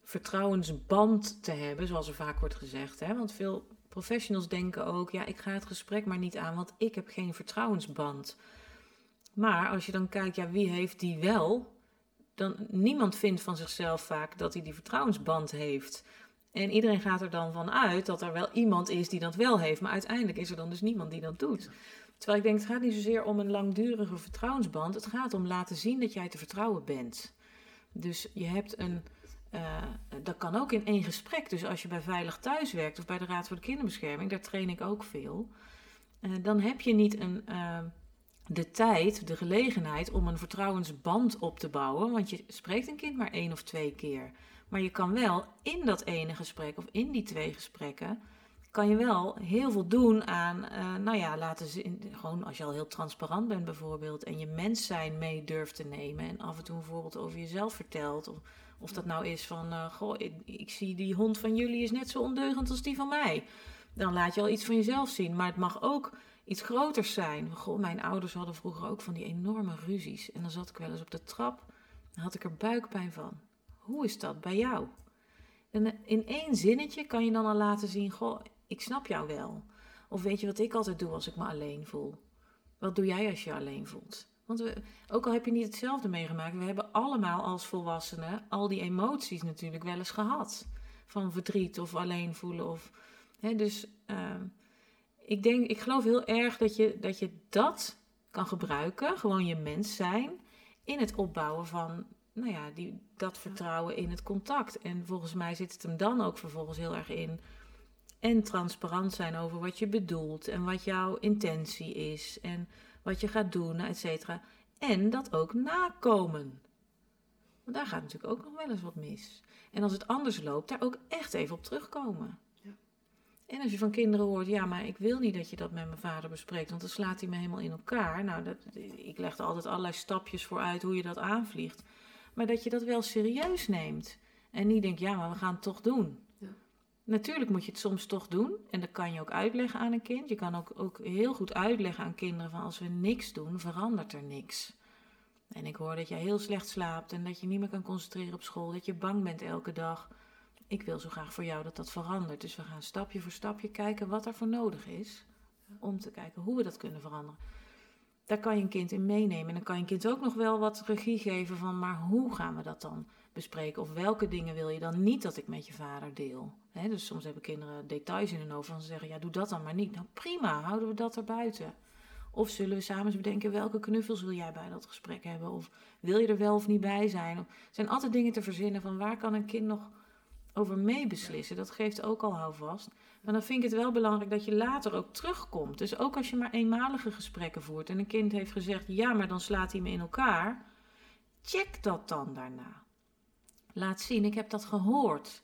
vertrouwensband te hebben, zoals er vaak wordt gezegd. Hè? Want veel professionals denken ook, ja, ik ga het gesprek maar niet aan, want ik heb geen vertrouwensband. Maar als je dan kijkt, ja, wie heeft die wel? Dan, niemand vindt van zichzelf vaak dat hij die vertrouwensband heeft. En iedereen gaat er dan van uit dat er wel iemand is die dat wel heeft. Maar uiteindelijk is er dan dus niemand die dat doet. Terwijl ik denk, het gaat niet zozeer om een langdurige vertrouwensband. Het gaat om laten zien dat jij te vertrouwen bent. Dus je hebt een. eh, dat kan ook in één gesprek. Dus als je bij Veilig Thuis werkt of bij de Raad voor de Kinderbescherming, daar train ik ook veel. eh, dan heb je niet een, eh, de tijd, de gelegenheid om een vertrouwensband op te bouwen. Want je spreekt een kind maar één of twee keer. Maar je kan wel in dat ene gesprek of in die twee gesprekken. kan je wel heel veel doen aan, eh, nou ja, laten zien. Gewoon als je al heel transparant bent bijvoorbeeld. en je mens zijn mee durft te nemen. en af en toe een voorbeeld over jezelf vertelt. Of, of dat nou is van, eh, goh, ik zie die hond van jullie is net zo ondeugend als die van mij. Dan laat je al iets van jezelf zien. Maar het mag ook iets groters zijn. Goh, mijn ouders hadden vroeger ook van die enorme ruzies. En dan zat ik wel eens op de trap. Dan had ik er buikpijn van. Hoe is dat bij jou? En eh, in één zinnetje kan je dan al laten zien: Goh, ik snap jou wel. Of weet je wat ik altijd doe als ik me alleen voel? Wat doe jij als je je alleen voelt? Want we, ook al heb je niet hetzelfde meegemaakt, we hebben allemaal als volwassenen al die emoties natuurlijk wel eens gehad. Van verdriet of alleen voelen. Of, hè, dus ehm, ik denk, ik geloof heel erg dat je, dat je dat kan gebruiken, gewoon je mens zijn, in het opbouwen van nou ja, die, dat vertrouwen in het contact. En volgens mij zit het hem dan ook vervolgens heel erg in. En transparant zijn over wat je bedoelt en wat jouw intentie is en wat je gaat doen, et cetera. En dat ook nakomen. Want daar gaat natuurlijk ook nog wel eens wat mis. En als het anders loopt, daar ook echt even op terugkomen. En als je van kinderen hoort, ja, maar ik wil niet dat je dat met mijn vader bespreekt, want dan slaat hij me helemaal in elkaar. Nou, dat, ik leg er altijd allerlei stapjes voor uit hoe je dat aanvliegt. Maar dat je dat wel serieus neemt. En niet denkt, ja, maar we gaan het toch doen. Ja. Natuurlijk moet je het soms toch doen. En dat kan je ook uitleggen aan een kind. Je kan ook, ook heel goed uitleggen aan kinderen van als we niks doen, verandert er niks. En ik hoor dat jij heel slecht slaapt en dat je niet meer kan concentreren op school. Dat je bang bent elke dag. Ik wil zo graag voor jou dat dat verandert. Dus we gaan stapje voor stapje kijken wat er voor nodig is. Om te kijken hoe we dat kunnen veranderen. Daar kan je een kind in meenemen. En dan kan je een kind ook nog wel wat regie geven van, maar hoe gaan we dat dan bespreken? Of welke dingen wil je dan niet dat ik met je vader deel? Dus soms hebben kinderen details in hun hoofd van ze zeggen, ja, doe dat dan maar niet. Nou prima, houden we dat erbuiten. Of zullen we samen eens bedenken welke knuffels wil jij bij dat gesprek hebben? Of wil je er wel of niet bij zijn? Er zijn altijd dingen te verzinnen van waar kan een kind nog over meebeslissen. Dat geeft ook al houvast. Maar dan vind ik het wel belangrijk dat je later ook terugkomt. Dus ook als je maar eenmalige gesprekken voert en een kind heeft gezegd: ja, maar dan slaat hij me in elkaar. Check dat dan daarna. Laat zien, ik heb dat gehoord.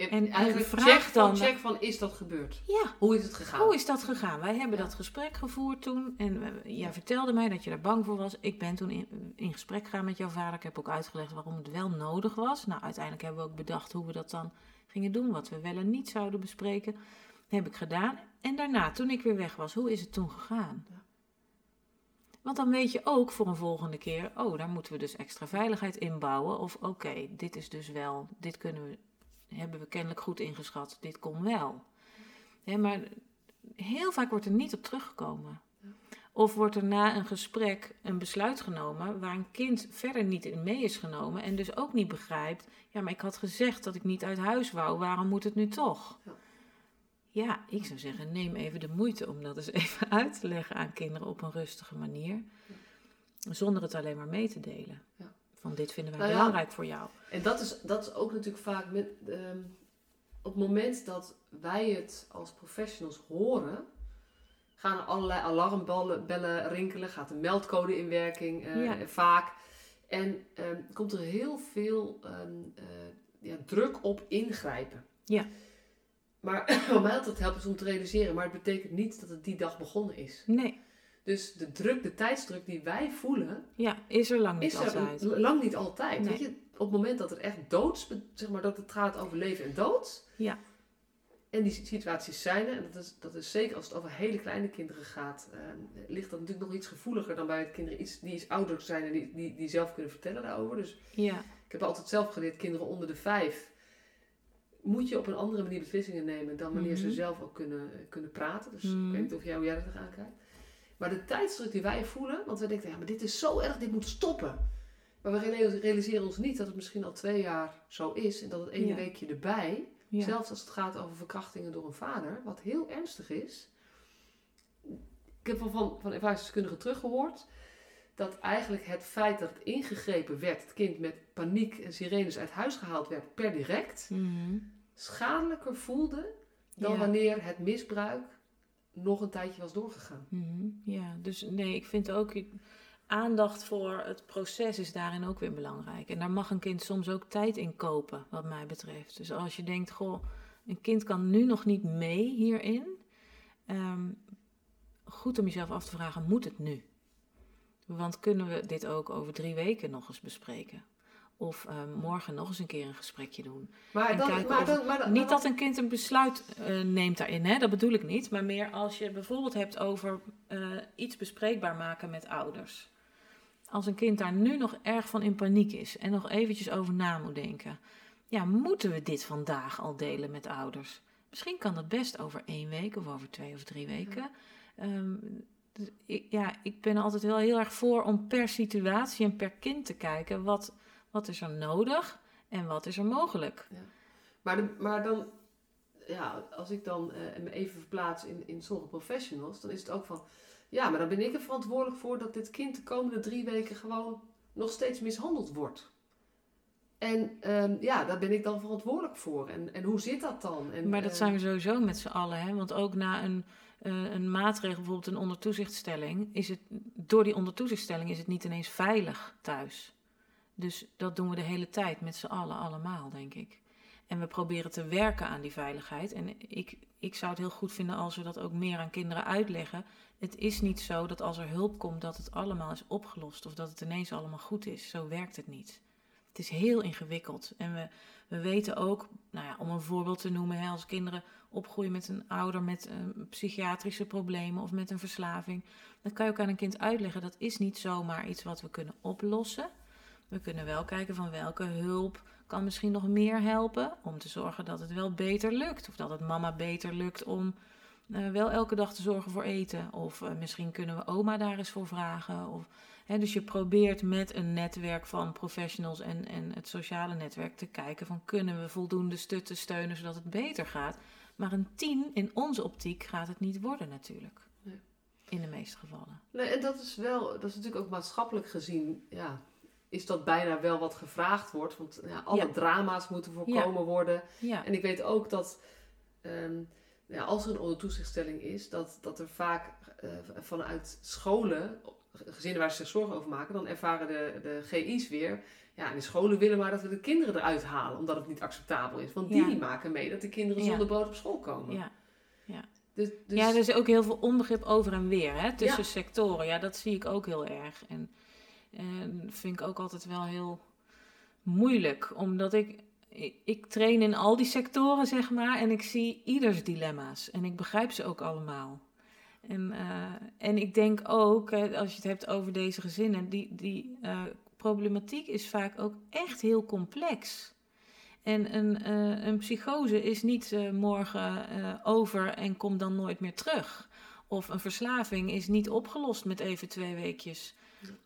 En, en eigenlijk vraag check dan- check van, is dat gebeurd? Ja, Hoe is het gegaan? hoe is dat gegaan? Wij hebben Ja. dat gesprek gevoerd toen. En we- jij vertelde mij dat je daar bang voor was. Ik ben toen in, in gesprek gegaan met jouw vader. Ik heb ook uitgelegd waarom het wel nodig was. Nou, uiteindelijk hebben we ook bedacht hoe we dat dan gingen doen, wat we wel en niet zouden bespreken. Heb ik gedaan. En daarna, toen ik weer weg was, hoe is het toen gegaan? Ja. Want dan weet je ook voor een volgende keer, oh, daar moeten we dus extra veiligheid inbouwen. Of oké, dit is dus wel, dit kunnen we, hebben we kennelijk goed ingeschat, dit kon wel. Maar heel vaak wordt er niet op teruggekomen. Of wordt er na een gesprek een besluit genomen waar een kind verder niet in mee is genomen en dus ook niet begrijpt, ja, maar ik had gezegd dat ik niet uit huis wou, waarom moet het nu toch? Ja. Ja, ik zou zeggen, neem even de moeite om dat eens [laughs] even uit te leggen aan kinderen op een rustige manier, zonder het alleen maar mee te delen. Ja. Van dit vinden wij Nou ja. belangrijk voor jou. En dat is, dat is ook natuurlijk vaak met, ehm, op het moment dat wij het als professionals horen, gaan er allerlei alarmbellen bellen rinkelen, gaat een meldcode in werking eh, Ja. vaak. En ehm, komt er heel veel ehm, eh, ja, druk op ingrijpen. Ja. Maar [coughs] voor mij altijd helpt is om te realiseren, maar het betekent niet dat het die dag begonnen is. Nee, Dus de druk, de tijdsdruk die wij voelen, ja, is er lang niet is er altijd. lang niet altijd. Nee. Weet je, op het moment dat het echt doods, zeg maar dat het gaat over leven en dood. Ja. En die situaties zijn er, en dat is, dat is zeker als het over hele kleine kinderen gaat, eh, ligt dat natuurlijk nog iets gevoeliger dan bij het kinderen iets, die iets ouder zijn en die, die, die zelf kunnen vertellen daarover. Dus Ja, ik heb altijd zelf geleerd, kinderen onder de vijf moet je op een andere manier beslissingen nemen dan wanneer ze Mhm. zelf ook kunnen, kunnen praten. Dus Mhm. ik weet niet of jij, hoe jij er tegenaan kijkt. Maar de tijdsdruk die wij voelen, want wij denken, ja, maar dit is zo erg, dit moet stoppen. Maar we reali- realiseren ons niet dat het misschien al twee jaar zo is en dat het ene Ja. weekje erbij, ja. zelfs als het gaat over verkrachtingen door een vader, wat heel ernstig is. Ik heb van, van ervaringsdeskundigen teruggehoord dat eigenlijk het feit dat het ingegrepen werd, het kind met paniek en sirenes uit huis gehaald werd per direct, Mhm. schadelijker voelde dan Ja. wanneer het misbruik nog een tijdje was doorgegaan. Mhm, Ja, dus nee, ik vind ook aandacht voor het proces is daarin ook weer belangrijk. En daar mag een kind soms ook tijd in kopen, wat mij betreft. Dus als je denkt, goh, een kind kan nu nog niet mee hierin. ehm, goed om jezelf af te vragen, moet het nu? Want kunnen we dit ook over drie weken nog eens bespreken? Of ehm, morgen nog eens een keer een gesprekje doen? Maar En dan, kijken maar of- dan, maar dan, Niet dat een kind een besluit eh, neemt daarin, hè? dat bedoel ik niet. Maar meer als je bijvoorbeeld hebt over eh, iets bespreekbaar maken met ouders. Als een kind daar nu nog erg van in paniek is en nog eventjes over na moet denken. Ja, moeten we dit vandaag al delen met ouders? Misschien kan dat best over één week of over twee of drie weken. Ehm, dus ik, ja, ik ben altijd wel heel erg voor om per situatie en per kind te kijken. Wat, wat is er nodig en wat is er mogelijk? Maar, de- maar dan, ja, als ik dan eh, me even verplaats in, in sommige professionals, dan is het ook van, ja, maar dan ben ik er verantwoordelijk voor dat dit kind de komende drie weken gewoon nog steeds mishandeld wordt. En ehm, ja, daar ben ik dan verantwoordelijk voor. En, en hoe zit dat dan? En, Maar dat eh, zijn we sowieso met z'n allen. Hè? Want ook na een, eh, een maatregel, bijvoorbeeld een ondertoezichtstelling, is het door die ondertoezichtstelling is het niet ineens veilig thuis. Dus dat doen we de hele tijd met z'n allen, allemaal, denk ik. En we proberen te werken aan die veiligheid. En ik, ik zou het heel goed vinden als we dat ook meer aan kinderen uitleggen. Het is niet zo dat als er hulp komt dat het allemaal is opgelost of dat het ineens allemaal goed is. Zo werkt het niet. Het is heel ingewikkeld. En we, we weten ook, nou ja, om een voorbeeld te noemen, hè, als kinderen opgroeien met een ouder met eh, psychiatrische problemen of met een verslaving, dan kan je ook aan een kind uitleggen dat is niet zomaar iets wat we kunnen oplossen. We kunnen wel kijken van welke hulp kan misschien nog meer helpen om te zorgen dat het wel beter lukt. Of dat het mama beter lukt om eh, wel elke dag te zorgen voor eten. Of eh, misschien kunnen we oma daar eens voor vragen. Of, hè, dus je probeert met een netwerk van professionals en, en het sociale netwerk te kijken van kunnen we voldoende stutten steunen zodat het beter gaat. Maar een tien in onze optiek gaat het niet worden natuurlijk. Nee. In de meeste gevallen. Nee, en dat is wel, dat is natuurlijk ook maatschappelijk gezien, ja, is dat bijna wel wat gevraagd wordt. Want ja, alle Ja. drama's moeten voorkomen worden. Ja, En ik weet ook dat ehm, ja, als er een ondertoezichtstelling is, dat, dat er vaak eh, vanuit scholen, gezinnen waar ze zich zorgen over maken, dan ervaren de, de GI's weer. Ja, en de scholen willen maar dat we de kinderen eruit halen, omdat het niet acceptabel is. Want die Ja. maken mee dat de kinderen Ja. zonder brood op school komen. ja. Dus, dus, ja, er is ook heel veel onbegrip over en weer hè, tussen Ja. sectoren. Ja, dat zie ik ook heel erg. En, en vind ik ook altijd wel heel moeilijk, omdat ik ik, train in al die sectoren, zeg maar, en ik zie ieders dilemma's. En ik begrijp ze ook allemaal. En, eh, en ik denk ook, als je het hebt over deze gezinnen, die, die eh, problematiek is vaak ook echt heel complex. En een, eh, een psychose is niet morgen over en komt dan nooit meer terug. Of een verslaving is niet opgelost met even twee weekjes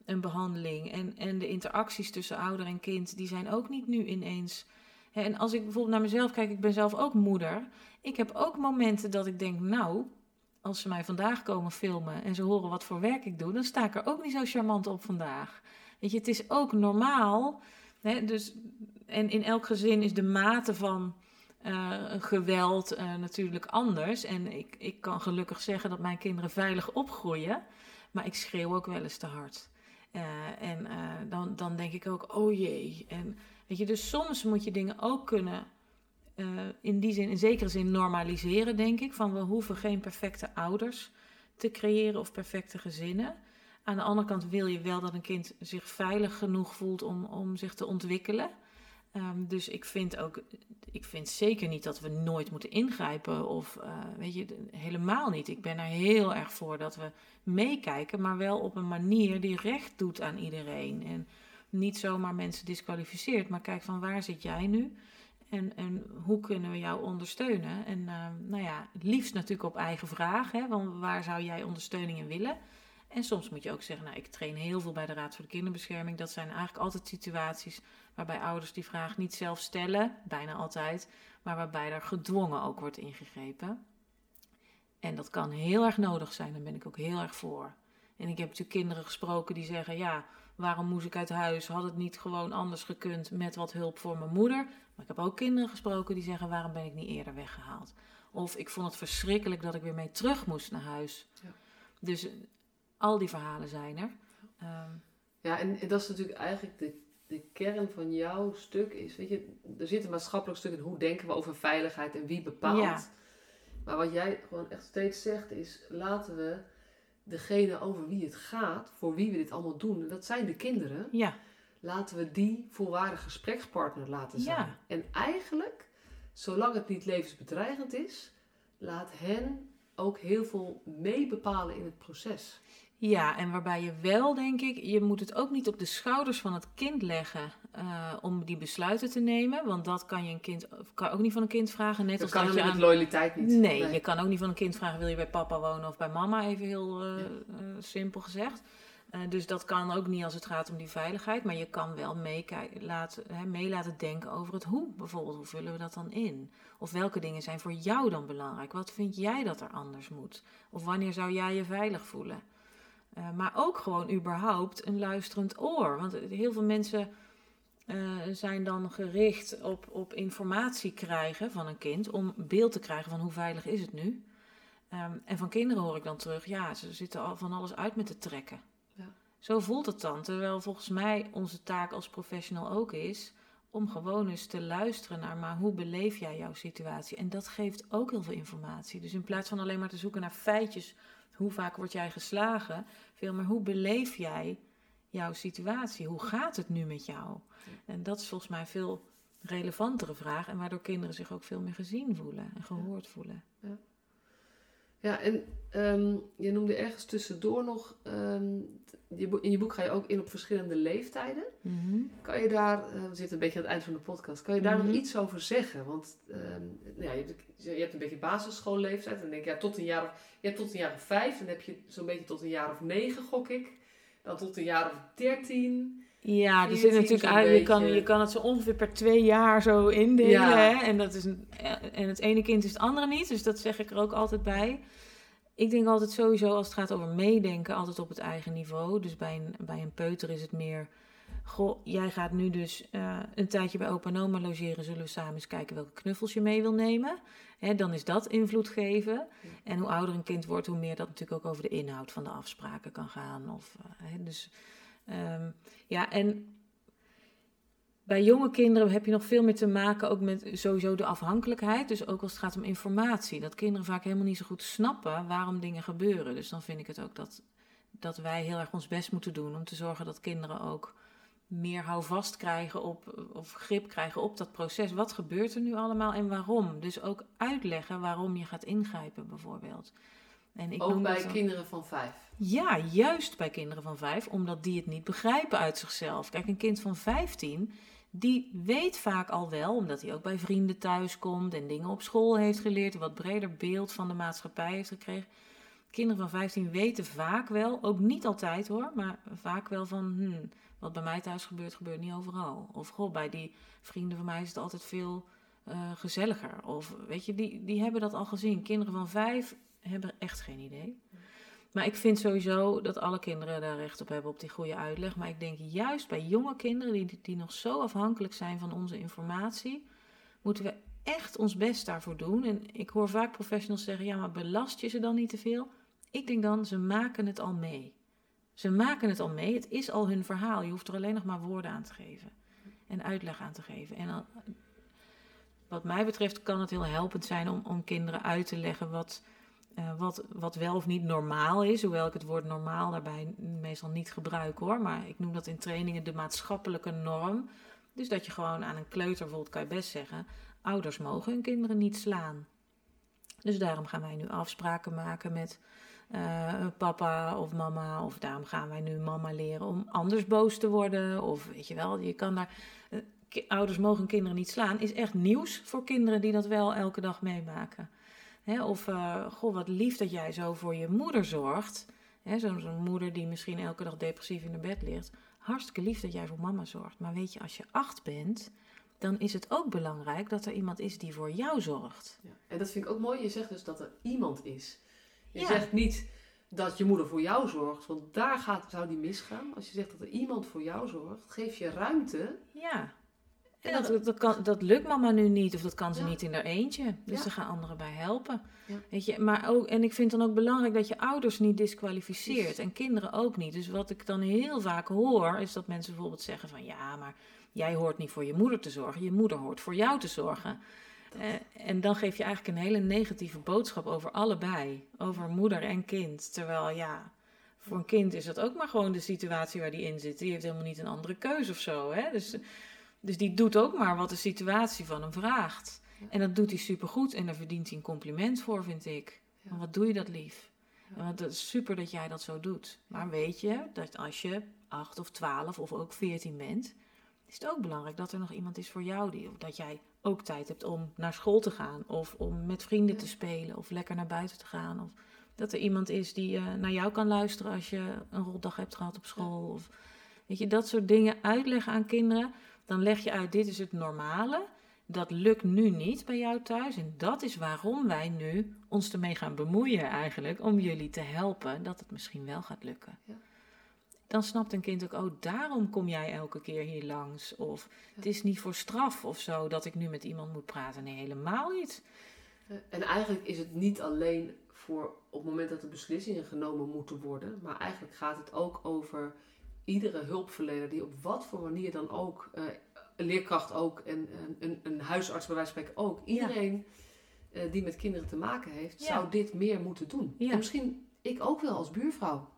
een behandeling. En, en de interacties tussen ouder en kind, die zijn ook niet nu ineens. En als ik bijvoorbeeld naar mezelf kijk, ik ben zelf ook moeder. Ik heb ook momenten dat ik denk, nou, als ze mij vandaag komen filmen en ze horen wat voor werk ik doe, dan sta ik er ook niet zo charmant op vandaag. Weet je, het is ook normaal. Hè, dus, en in elk gezin is de mate van eh, geweld eh, natuurlijk anders. En ik, ik kan gelukkig zeggen dat mijn kinderen veilig opgroeien. Maar ik schreeuw ook wel eens te hard. Eh, en eh, dan, dan denk ik ook, oh jee. En weet je, dus soms moet je dingen ook kunnen, eh, in die zin, in zekere zin normaliseren, denk ik. Van we hoeven geen perfecte ouders te creëren of perfecte gezinnen. Aan de andere kant wil je wel dat een kind zich veilig genoeg voelt om, om zich te ontwikkelen. Ehm, dus ik vind ook, ik vind zeker niet dat we nooit moeten ingrijpen of eh, weet je, helemaal niet. Ik ben er heel erg voor dat we meekijken, maar wel op een manier die recht doet aan iedereen. En niet zomaar mensen disqualificeert, maar kijk van waar zit jij nu? En, en hoe kunnen we jou ondersteunen? En ehm, nou ja, liefst natuurlijk op eigen vraag, hè, want waar zou jij ondersteuning in willen? En soms moet je ook zeggen, nou ik train heel veel bij de Raad voor de Kinderbescherming. Dat zijn eigenlijk altijd situaties waarbij ouders die vraag niet zelf stellen, bijna altijd, maar waarbij er gedwongen ook wordt ingegrepen. En dat kan heel erg nodig zijn, daar ben ik ook heel erg voor. En ik heb natuurlijk kinderen gesproken die zeggen, ja, waarom moest ik uit huis? Had het niet gewoon anders gekund met wat hulp voor mijn moeder? Maar ik heb ook kinderen gesproken die zeggen, waarom ben ik niet eerder weggehaald? Of ik vond het verschrikkelijk dat ik weer mee terug moest naar huis. Ja. Dus al die verhalen zijn er. Ehm, Ja, en dat is natuurlijk eigenlijk de, de kern van jouw stuk. Is, weet je, er zit een maatschappelijk stuk in hoe denken we over veiligheid en wie bepaalt. Ja. Maar wat jij gewoon echt steeds zegt is, laten we degene over wie het gaat, voor wie we dit allemaal doen, en dat zijn de kinderen, ja, laten we die volwaardig gesprekspartner laten zijn. Ja. En eigenlijk, zolang het niet levensbedreigend is, laat hen ook heel veel meebepalen in het proces. Ja, en waarbij je wel, denk ik, je moet het ook niet op de schouders van het kind leggen eh, om die besluiten te nemen. Want dat kan je een kind, kan ook niet van een kind vragen. Net Dat als kan dat je met aan... loyaliteit niet. Nee, je kan ook niet van een kind vragen, wil je bij papa wonen of bij mama, even heel eh, Ja. eh, simpel gezegd. Dus dat kan ook niet als het gaat om die veiligheid. Maar je kan wel meekij- laten, hè, mee laten denken over het hoe. Bijvoorbeeld, hoe vullen we dat dan in? Of welke dingen zijn voor jou dan belangrijk? Wat vind jij dat er anders moet? Of wanneer zou jij je veilig voelen? Eh, maar ook gewoon überhaupt een luisterend oor. Want heel veel mensen eh, zijn dan gericht op, op informatie krijgen van een kind. Om beeld te krijgen van hoe veilig is het nu. Ehm, en van kinderen hoor ik dan terug, ja, ze zitten al van alles uit met te trekken. Ja. Zo voelt het dan. Terwijl volgens mij onze taak als professional ook is om gewoon eens te luisteren naar, maar hoe beleef jij jouw situatie? En dat geeft ook heel veel informatie. Dus in plaats van alleen maar te zoeken naar feitjes, hoe vaak word jij geslagen, veel meer hoe beleef jij jouw situatie? Hoe gaat het nu met jou? En dat is volgens mij een veel relevantere vraag en waardoor kinderen zich ook veel meer gezien voelen en gehoord voelen. Ja, en ehm, je noemde ergens tussendoor nog, ehm, je in je boek ga je ook in op verschillende leeftijden. Mhm. Kan je daar, eh, we zitten een beetje aan het eind van de podcast, kan je daar Mhm. nog iets over zeggen? Want ehm, nou ja, je, hebt, je hebt een beetje basisschoolleeftijd. En dan denk ik, ja, tot een jaar of, je hebt tot een jaar of vijf. Dan heb je zo'n beetje tot een jaar of negen, gok ik. Dan tot een jaar of dertien. Ja, er Je zit natuurlijk uit, je kan, je kan het zo ongeveer per twee jaar zo indelen. Ja. Hè? En, dat is een, en het ene kind is het andere niet, dus dat zeg ik er ook altijd bij. Ik denk altijd sowieso als het gaat over meedenken, altijd op het eigen niveau. Dus bij een, bij een peuter is het meer, goh, jij gaat nu dus eh, een tijdje bij opa en oma logeren. Zullen we samen eens kijken welke knuffels je mee wil nemen? Hè, dan is dat invloed geven. En hoe ouder een kind wordt, hoe meer dat natuurlijk ook over de inhoud van de afspraken kan gaan. Of, eh, hè, dus Ehm, ja, en bij jonge kinderen heb je nog veel meer te maken ook met sowieso de afhankelijkheid. Dus ook als het gaat om informatie. Dat kinderen vaak helemaal niet zo goed snappen waarom dingen gebeuren. Dus dan vind ik het ook dat, dat wij heel erg ons best moeten doen om te zorgen dat kinderen ook meer houvast krijgen op, of grip krijgen op dat proces. Wat gebeurt er nu allemaal en waarom? Dus ook uitleggen waarom je gaat ingrijpen, bijvoorbeeld. En ik ook bij kinderen van vijf? Ja, juist bij kinderen van vijf, omdat die het niet begrijpen uit zichzelf. Kijk, een kind van 15, die weet vaak al wel, omdat hij ook bij vrienden thuis komt en dingen op school heeft geleerd, een wat breder beeld van de maatschappij heeft gekregen. Kinderen van 15 weten vaak wel, ook niet altijd hoor, maar vaak wel van, hmm, wat bij mij thuis gebeurt, gebeurt niet overal. Of goh, bij die vrienden van mij is het altijd veel uh, gezelliger. Of weet je, die, die hebben dat al gezien. Kinderen van vijf hebben echt geen idee. Maar ik vind sowieso dat alle kinderen daar recht op hebben op die goede uitleg. Maar ik denk juist bij jonge kinderen die, die nog zo afhankelijk zijn van onze informatie, moeten we echt ons best daarvoor doen. En ik hoor vaak professionals zeggen: ja, maar belast je ze dan niet te veel? Ik denk dan, ze maken het al mee. Ze maken het al mee. Het is al hun verhaal. Je hoeft er alleen nog maar woorden aan te geven en uitleg aan te geven. En wat mij betreft kan het heel helpend zijn om, om kinderen uit te leggen wat uh, wat, wat wel of niet normaal is, hoewel ik het woord normaal daarbij meestal niet gebruik hoor. Maar ik noem dat in trainingen de maatschappelijke norm. Dus dat je gewoon aan een kleuter bijvoorbeeld kan je best zeggen: ouders mogen hun kinderen niet slaan. Dus daarom gaan wij nu afspraken maken met uh, papa of mama. Of daarom gaan wij nu mama leren om anders boos te worden. Of weet je wel, je kan daar. Uh, ouders mogen kinderen niet slaan, is echt nieuws voor kinderen die dat wel elke dag meemaken of, uh, goh, wat lief dat jij zo voor je moeder zorgt. Zo'n moeder die misschien elke dag depressief in de bed ligt. Hartstikke lief dat jij voor mama zorgt. Maar weet je, als je acht bent, dan is het ook belangrijk dat er iemand is die voor jou zorgt. Ja. En dat vind ik ook mooi. Je zegt dus dat er iemand is. Je zegt niet dat je moeder voor jou zorgt, want daar gaat, zou die misgaan. Als je zegt dat er iemand voor jou zorgt, geef je ruimte ja. En dat, dat, kan, dat lukt mama nu niet, of dat kan ze niet in haar eentje. Dus ja. er gaan anderen bij helpen. Weet je, maar ook, en ik vind dan ook belangrijk dat je ouders niet disqualificeert en kinderen ook niet. Dus wat ik dan heel vaak hoor, is dat mensen bijvoorbeeld zeggen van ja, maar jij hoort niet voor je moeder te zorgen, je moeder hoort voor jou te zorgen. Eh, en dan geef je eigenlijk een hele negatieve boodschap over allebei, over moeder en kind. Terwijl ja, voor een kind is dat ook maar gewoon de situatie waar die in zit. Die heeft helemaal niet een andere keuze of zo. Hè? Dus dus die doet ook maar wat de situatie van hem vraagt. En dat doet hij supergoed en daar verdient hij een compliment voor, vind ik. Ja. wat doe je dat lief? Want het is super dat jij dat zo doet. Maar weet je dat als je acht of twaalf of ook veertien bent, is het ook belangrijk dat er nog iemand is voor jou. Die, of dat jij ook tijd hebt om naar school te gaan. Of om met vrienden te spelen. Of lekker naar buiten te gaan. Of dat er iemand is die uh, naar jou kan luisteren als je een rotdag hebt gehad op school. Of weet je, dat soort dingen uitleggen aan kinderen dan leg je uit, dit is het normale. Dat lukt nu niet bij jou thuis. En dat is waarom wij nu ons ermee gaan bemoeien eigenlijk. Om jullie te helpen dat het misschien wel gaat lukken. Ja. Dan snapt een kind ook, oh daarom kom jij elke keer hier langs. Of het is niet voor straf of zo dat ik nu met iemand moet praten. Nee, helemaal niet. En eigenlijk is het niet alleen voor op het moment dat er beslissingen genomen moeten worden. Maar eigenlijk gaat het ook over iedere hulpverlener die op wat voor manier dan ook, uh, een leerkracht ook en een, een, huisarts bij wijze van spreken ook, iedereen uh, die met kinderen te maken heeft, zou dit meer moeten doen. En misschien ik ook wel als buurvrouw.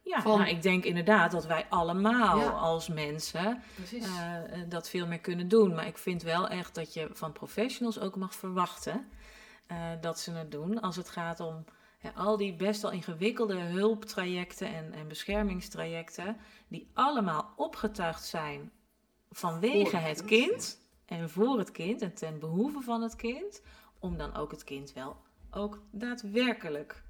Ja, van, nou, ik denk inderdaad dat wij allemaal als mensen uh, dat veel meer kunnen doen. Maar ik vind wel echt dat je van professionals ook mag verwachten dat ze het doen als het gaat om al die best wel ingewikkelde hulptrajecten en, en beschermingstrajecten, die allemaal opgetuigd zijn vanwege het kind en voor het kind en ten behoeve van het kind, om dan ook het kind wel ook daadwerkelijk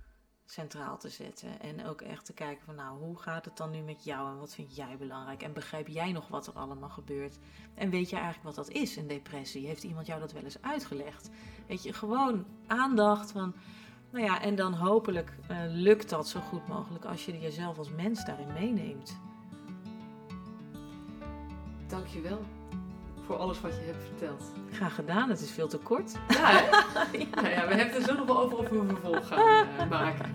centraal te zetten. En ook echt te kijken van nou, hoe gaat het dan nu met jou en wat vind jij belangrijk? En begrijp jij nog wat er allemaal gebeurt? En weet je eigenlijk wat dat is, een depressie? Heeft iemand jou dat wel eens uitgelegd? Weet je, gewoon aandacht van nou ja, en dan hopelijk uh, lukt dat zo goed mogelijk als je jezelf als mens daarin meeneemt. Dankjewel voor alles wat je hebt verteld. Graag gedaan, het is veel te kort. Ja. [laughs] Nou ja, we hebben het er zo nog wel over of we een vervolg gaan uh, maken.